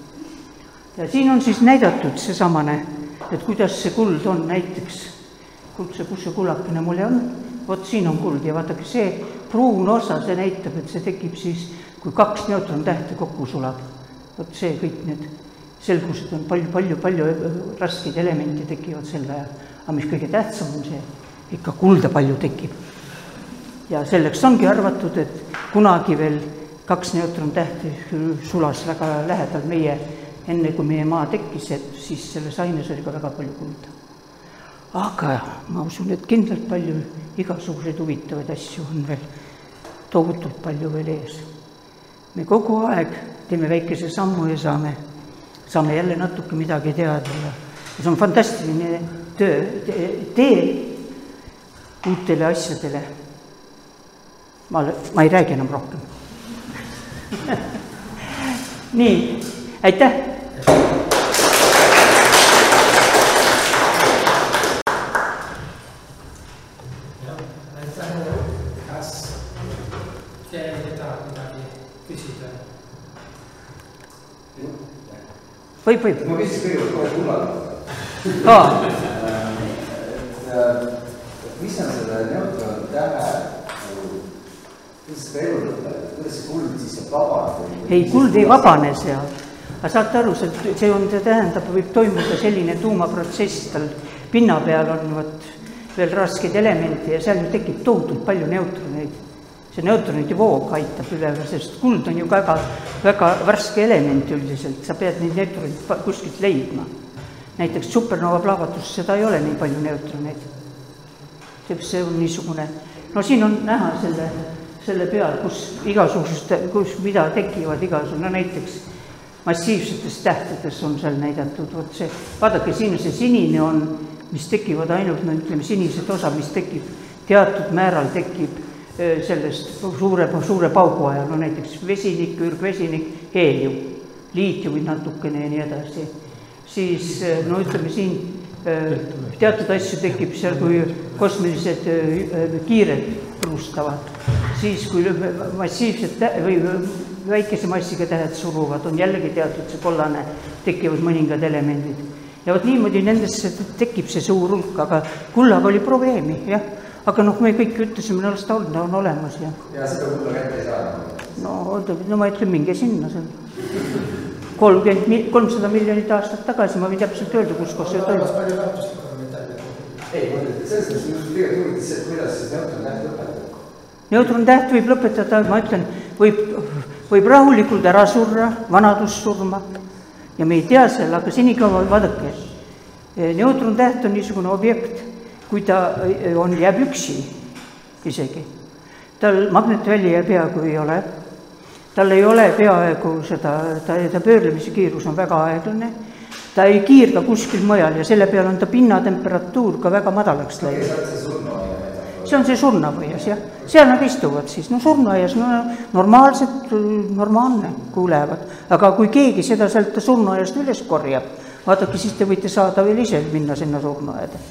ja siin on siis näidatud seesamane, et kuidas see kuld on näiteks, kuldse, kus see kullakene mul on, vot siin on kuld ja vaadake, see pruun osa, see näitab, et see tekib siis, kui kaks neutrontähte kokku sulab. vot see kõik need selgused on palju, palju, palju raskeid elemente tekivad sel ajal. aga mis kõige tähtsam on see, ikka kulda palju tekib. ja selleks ongi arvatud, et kunagi veel kaks neutrontähte sulas väga lähedal meie, enne kui meie maa tekkis, et siis selles aines oli ka väga palju kulda aga ma usun, et kindlalt palju igasuguseid huvitavaid asju on veel, tohutult palju veel ees. me kogu aeg teeme väikese sammu ja saame, saame jälle natuke midagi teada ja see on fantastiline töö, tee uutele asjadele. ma, ma ei räägi enam rohkem *laughs* nii, aitäh võib, võib. ma küsin kõigepealt kohe kullale aa. mis on selle neutron tähe kuidas seda elu võtta, kuidas see kuld siis vabaneb? ei, kuld ei vabane seal. aga saate aru, see, see on, see tähendab, võib toimuda selline tuumaprotsess, tal pinna peal on vot veel raskeid elemente ja seal tekib tohutult palju neutroneid see neutronide voog aitab üle, sest kuld on ju väga, väga värske element üldiselt, sa pead neid neutroneid kuskilt leidma. näiteks supernova plahvatuses seda ei ole nii palju neutroneid. see on niisugune, no siin on näha selle, selle peal, kus igasuguste, kus mida tekivad igasugune, no näiteks massiivsetes tähtedes on seal näidatud, vot see, vaadake, siin see sinine on, mis tekivad ainult, no ütleme, sinised osa, mis tekib, teatud määral tekib sellest suure, suure paugu ajal, no näiteks vesinik, ürgvesinik, heelium, liitiumid natukene ja nii edasi. siis no ütleme siin teatud asju tekib seal, kui kosmilised kiired purustavad, siis kui massiivsed või väikese massiga tähed suruvad, on jällegi teatud see kollane, tekivad mõningad elemendid. ja vot niimoodi nendesse tekib see suur hulk, aga kullaga oli probleemi, jah. Aga noh, me kõik ütlesime, no las ta on, ta on olemas ja. ja seda kulla kätte ei saa. no oota, no ma ütlen, minge sinna seal. kolmkümmend, kolmsada miljonit aastat tagasi, ma võin täpselt öelda, kus kohas see metalle. ei, ma ütlen, selles mõttes just tegelikult huvitav see, kuidas siis neutroni täht lõpetab. neutrontäht võib lõpetada, ma ütlen, võib, võib rahulikult ära surra, vanadussurma ja me ei tea selle, aga senikaua vaadake, neutrontäht on niisugune objekt, kui ta eh, on, jääb üksi isegi, tal magnetväli peaaegu ei ole, tal ei ole peaaegu seda, ta, ta pöörlemise kiirus on väga aeglane, ta ei kiirga kuskil mujal ja selle peale on ta pinnatemperatuur ka väga madalaks läinud. see on see surnuaias jah, seal nad istuvad siis, no surnuaias, no normaalselt, normaalne, kuulevad. aga kui keegi seda sealt surnuaiast üles korjab, vaadake, siis te võite saada veel ise minna sinna surnuaeda.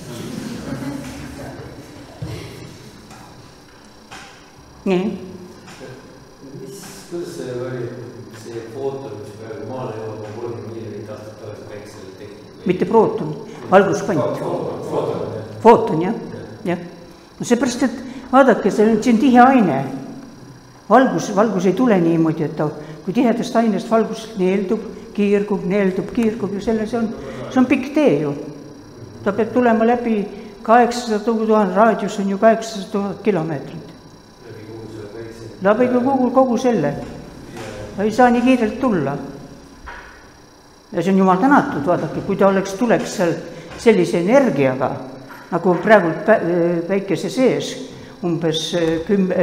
Nii, mis, kuidas see oli, see footon, mis praegu maale jõuab, on kolmkümmend miljonit aastat tagasi päiksele tekkinud? mitte prooton, valguskvant, footon jah, jah. no seepärast, et vaadake, see on, see on tihe aine. valgus, valgus ei tule niimoodi, et ta, kui tihedast ainest valgus neeldub, kiirgub, neeldub, kiirgub ja selle, see on, see on pikk tee ju. ta peab tulema läbi kaheksasada tuhat, raadius on ju kaheksasada tuhat kilomeetrit. Selle päikse. läbi kogu, kogu selle. ta ei saa nii kiirelt tulla. ja see on jumal tänatud, vaadake, kui ta oleks, tuleks seal sellise energiaga, nagu on praegult pä-, päikese sees, umbes kümme,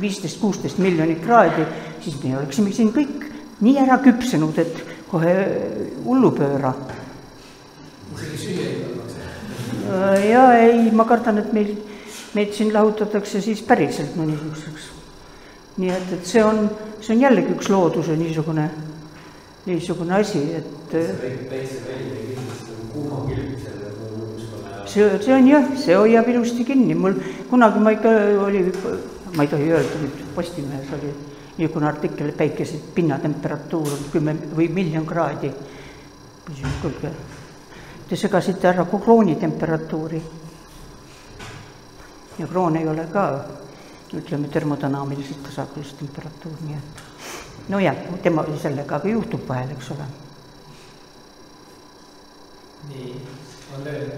viisteist, kuusteist miljonit kraadi, siis me oleksime siin kõik nii ära küpsenud, et kohe süüa ei olnud. ja ei, ma kardan, et meil, meid siin lahutatakse siis päriselt no niisuguseks. Nii et, et see on, see on jällegi üks looduse niisugune, niisugune asi, et see, see on jah, see hoiab ilusti kinni, mul kunagi ma ikka oli, ma ei tohi öelda nüüd, Postimehes oli niisugune artikkel, päikese pinnatemperatuur on kümme või miljon kraadi. kuulge, te segasite ära krooni temperatuuri. ja kroon ei ole ka, ütleme, termodünaamiliselt tasakaalus temperatuur, nii et nojah, tema sellega ka juhtub vahel, eks ole nii, on veel.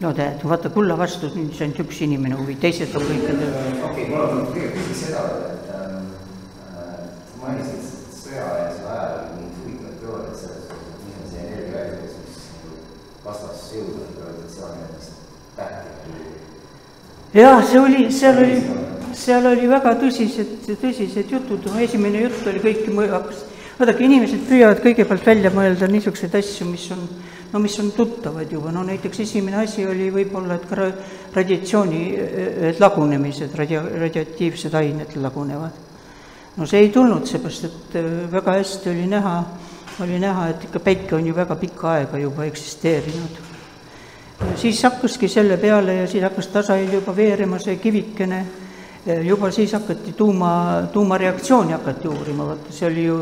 no tead, vaata kulla vastu, nüüd see on üks inimene huvi, teised on kõik okei, mul on kõigepealt küsimus seda, et ähm, äh, sa mainisid sõjaväelise ajal mingit huvitavat teooriat selles suhtes, et mis on see energiaväljus, mis nagu vastasjõudude gravitatsioonilisest tähtedega. Jah, see oli, seal oli, seal oli väga tõsised, tõsised jutud, no esimene jutt oli kõik, hakkas, vaadake, inimesed püüavad kõigepealt välja mõelda niisuguseid asju, mis on, no mis on tuttavad juba, no näiteks esimene asi oli võib-olla, et ka ra- radiatsiooni et lagunemised, radia-, radioaktiivsed ained lagunevad. no see ei tulnud, seepärast et äh, väga hästi oli näha, oli näha, et ikka päike on ju väga pikka aega juba eksisteerinud siis hakkaski selle peale ja siis hakkas tasahil juba veerema see kivikene, juba siis hakati tuuma, tuumareaktsiooni hakati uurima, vaata see oli ju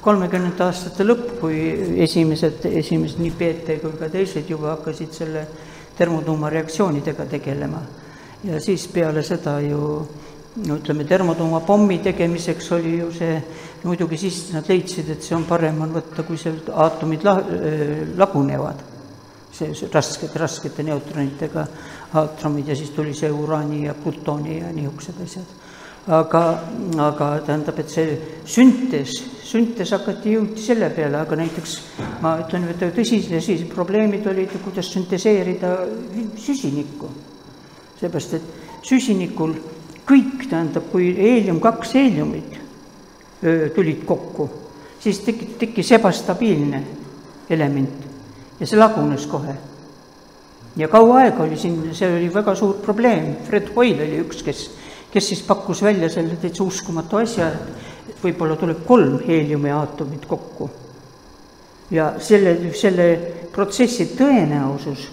kolmekümnendate aastate lõpp, kui esimesed, esimesed nii PT kui ka teised juba hakkasid selle termotuumareaktsioonidega tegelema. ja siis peale seda ju no ütleme, termotuumapommi tegemiseks oli ju see, muidugi siis nad leidsid, et see on parem on võtta, kui seal aatomid la-, lagunevad see, see raskete, neutronitega aatromid ja siis tuli see uraani ja plutooni ja niisugused asjad. aga, aga tähendab, et see süntees, süntees hakati, jõuti selle peale, aga näiteks ma ütlen, et tõsised, tõsised probleemid olid, kuidas sünteseerida süsinikku. seepärast, et süsinikul kõik, tähendab, kui heelium kaks heeliumit tulid kokku, siis tekki-, tekkis ebastabiilne element ja see lagunes kohe. ja kaua aega oli siin, see oli väga suur probleem, Fred Hoyle oli üks, kes, kes siis pakkus välja selle täitsa uskumatu asja, et võib-olla tuleb kolm heeliumi aatomit kokku. ja selle, selle protsessi tõenäosus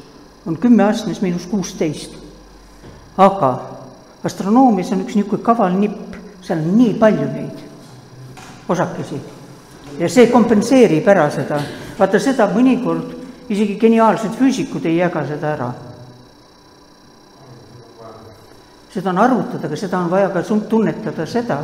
on kümme astmes miinus kuusteist. aga astronoomias on üks niisugune kaval nipp, seal on nii palju neid osakesi ja see kompenseerib ära seda, vaata seda mõnikord isegi geniaalsed füüsikud ei jaga seda ära. seda on arvutada, aga seda on vaja ka tunnetada seda,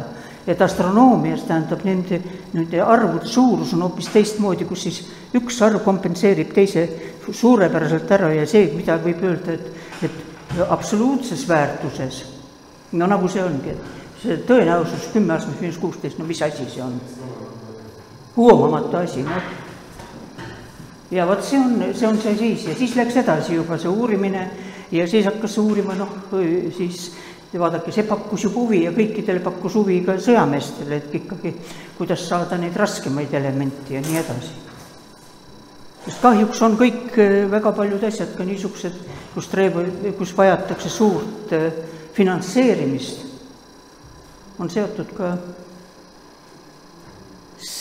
et astronoomias tähendab nende, nende arvude suurus on hoopis teistmoodi, kus siis üks arv kompenseerib teise suurepäraselt ära ja see, mida võib öelda, et, et absoluutses väärtuses, no nagu see ongi, et see tõenäosus kümme miinus kuusteist, no mis asi see on? huomamatu asi, noh. Ja vot see on, see on see siis ja siis läks edasi juba see uurimine ja siis hakkas uurima, noh, siis vaadake, see pakkus ju huvi ja kõikidele pakkus huvi ka sõjameestele, et ikkagi, kuidas saada neid raskemaid elemente ja nii edasi. Sest kahjuks on kõik väga paljud asjad ka niisugused, kus treeb, kus vajatakse suurt finantseerimist, on seotud ka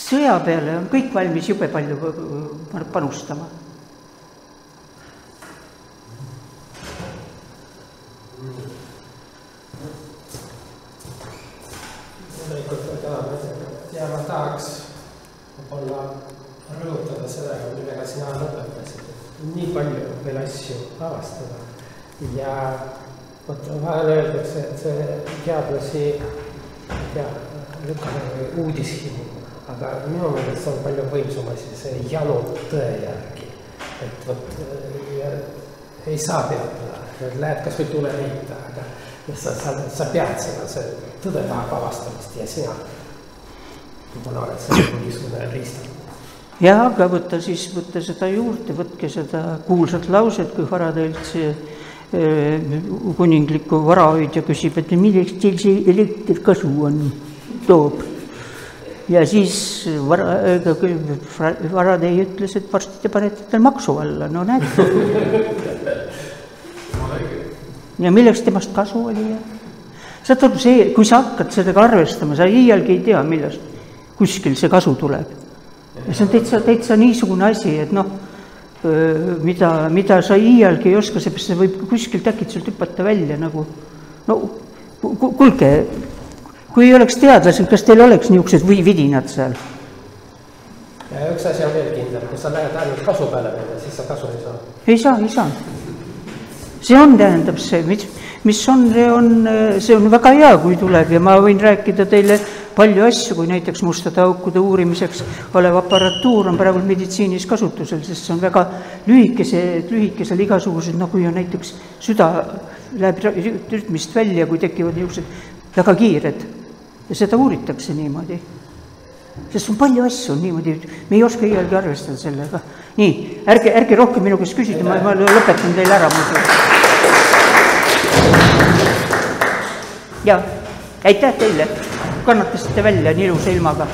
sõja peale on kõik valmis jube palju panustama. ja ma tahaks võib-olla rõhutada seda, millega sina lõpetasid, et nii palju veel asju avastada ja vot vahel öeldakse, et see teadlasi, ei tea, lükkame uudishimu, aga minu meelest see on palju võimsam asi, see janu tõe järgi. et vot ja, ei saa peatada, lähed kas või tule leida, aga sa, sa, sa pead seda, see tõde tahab avastamist ja sina võib-olla oled seal mingisugune riist jah, aga võtta siis, võtta seda juurde, võtke seda kuulsat lauset, kui Faradaylt see kuningliku varahoidja küsib, et milleks teil see elekter kasu on, toob. Ja siis vara, Faraday ütles, et varsti te panete tal maksu alla, no näete. ja milleks temast kasu oli ja saad aru, see, kui sa hakkad sellega arvestama, sa iialgi ei tea, millest kuskil see kasu tuleb. Ja see on täitsa, täitsa niisugune asi, et noh, mida, mida sa iialgi ei oska, seepärast see võib kuskilt äkitselt hüpata välja nagu no kuulge, kui ei oleks teadlased, kas teil oleks niisugused või vidinad seal? ja üks asi on veel kindel, kui sa lähed ainult kasu peale minna, siis sa kasu ei saa. ei saa, ei saa. see on, tähendab see, mis, mis on, see on, see on väga hea, kui tuleb ja ma võin rääkida teile palju asju, kui näiteks mustade aukude uurimiseks olev aparatuur on praegu meditsiinis kasutusel, sest see on väga lühikese, lühikesel igasugused, kui on näiteks süda läheb rütmist välja, kui tekivad niisugused väga kiired ja seda uuritakse niimoodi. sest on palju asju on niimoodi, me ei oska iialgi arvestada sellega. nii, ärge, ärge rohkem minu käest küsida, ma, ma lõpetan teile ära muidu. ja aitäh teile kannatasite välja nii ilusa ilmaga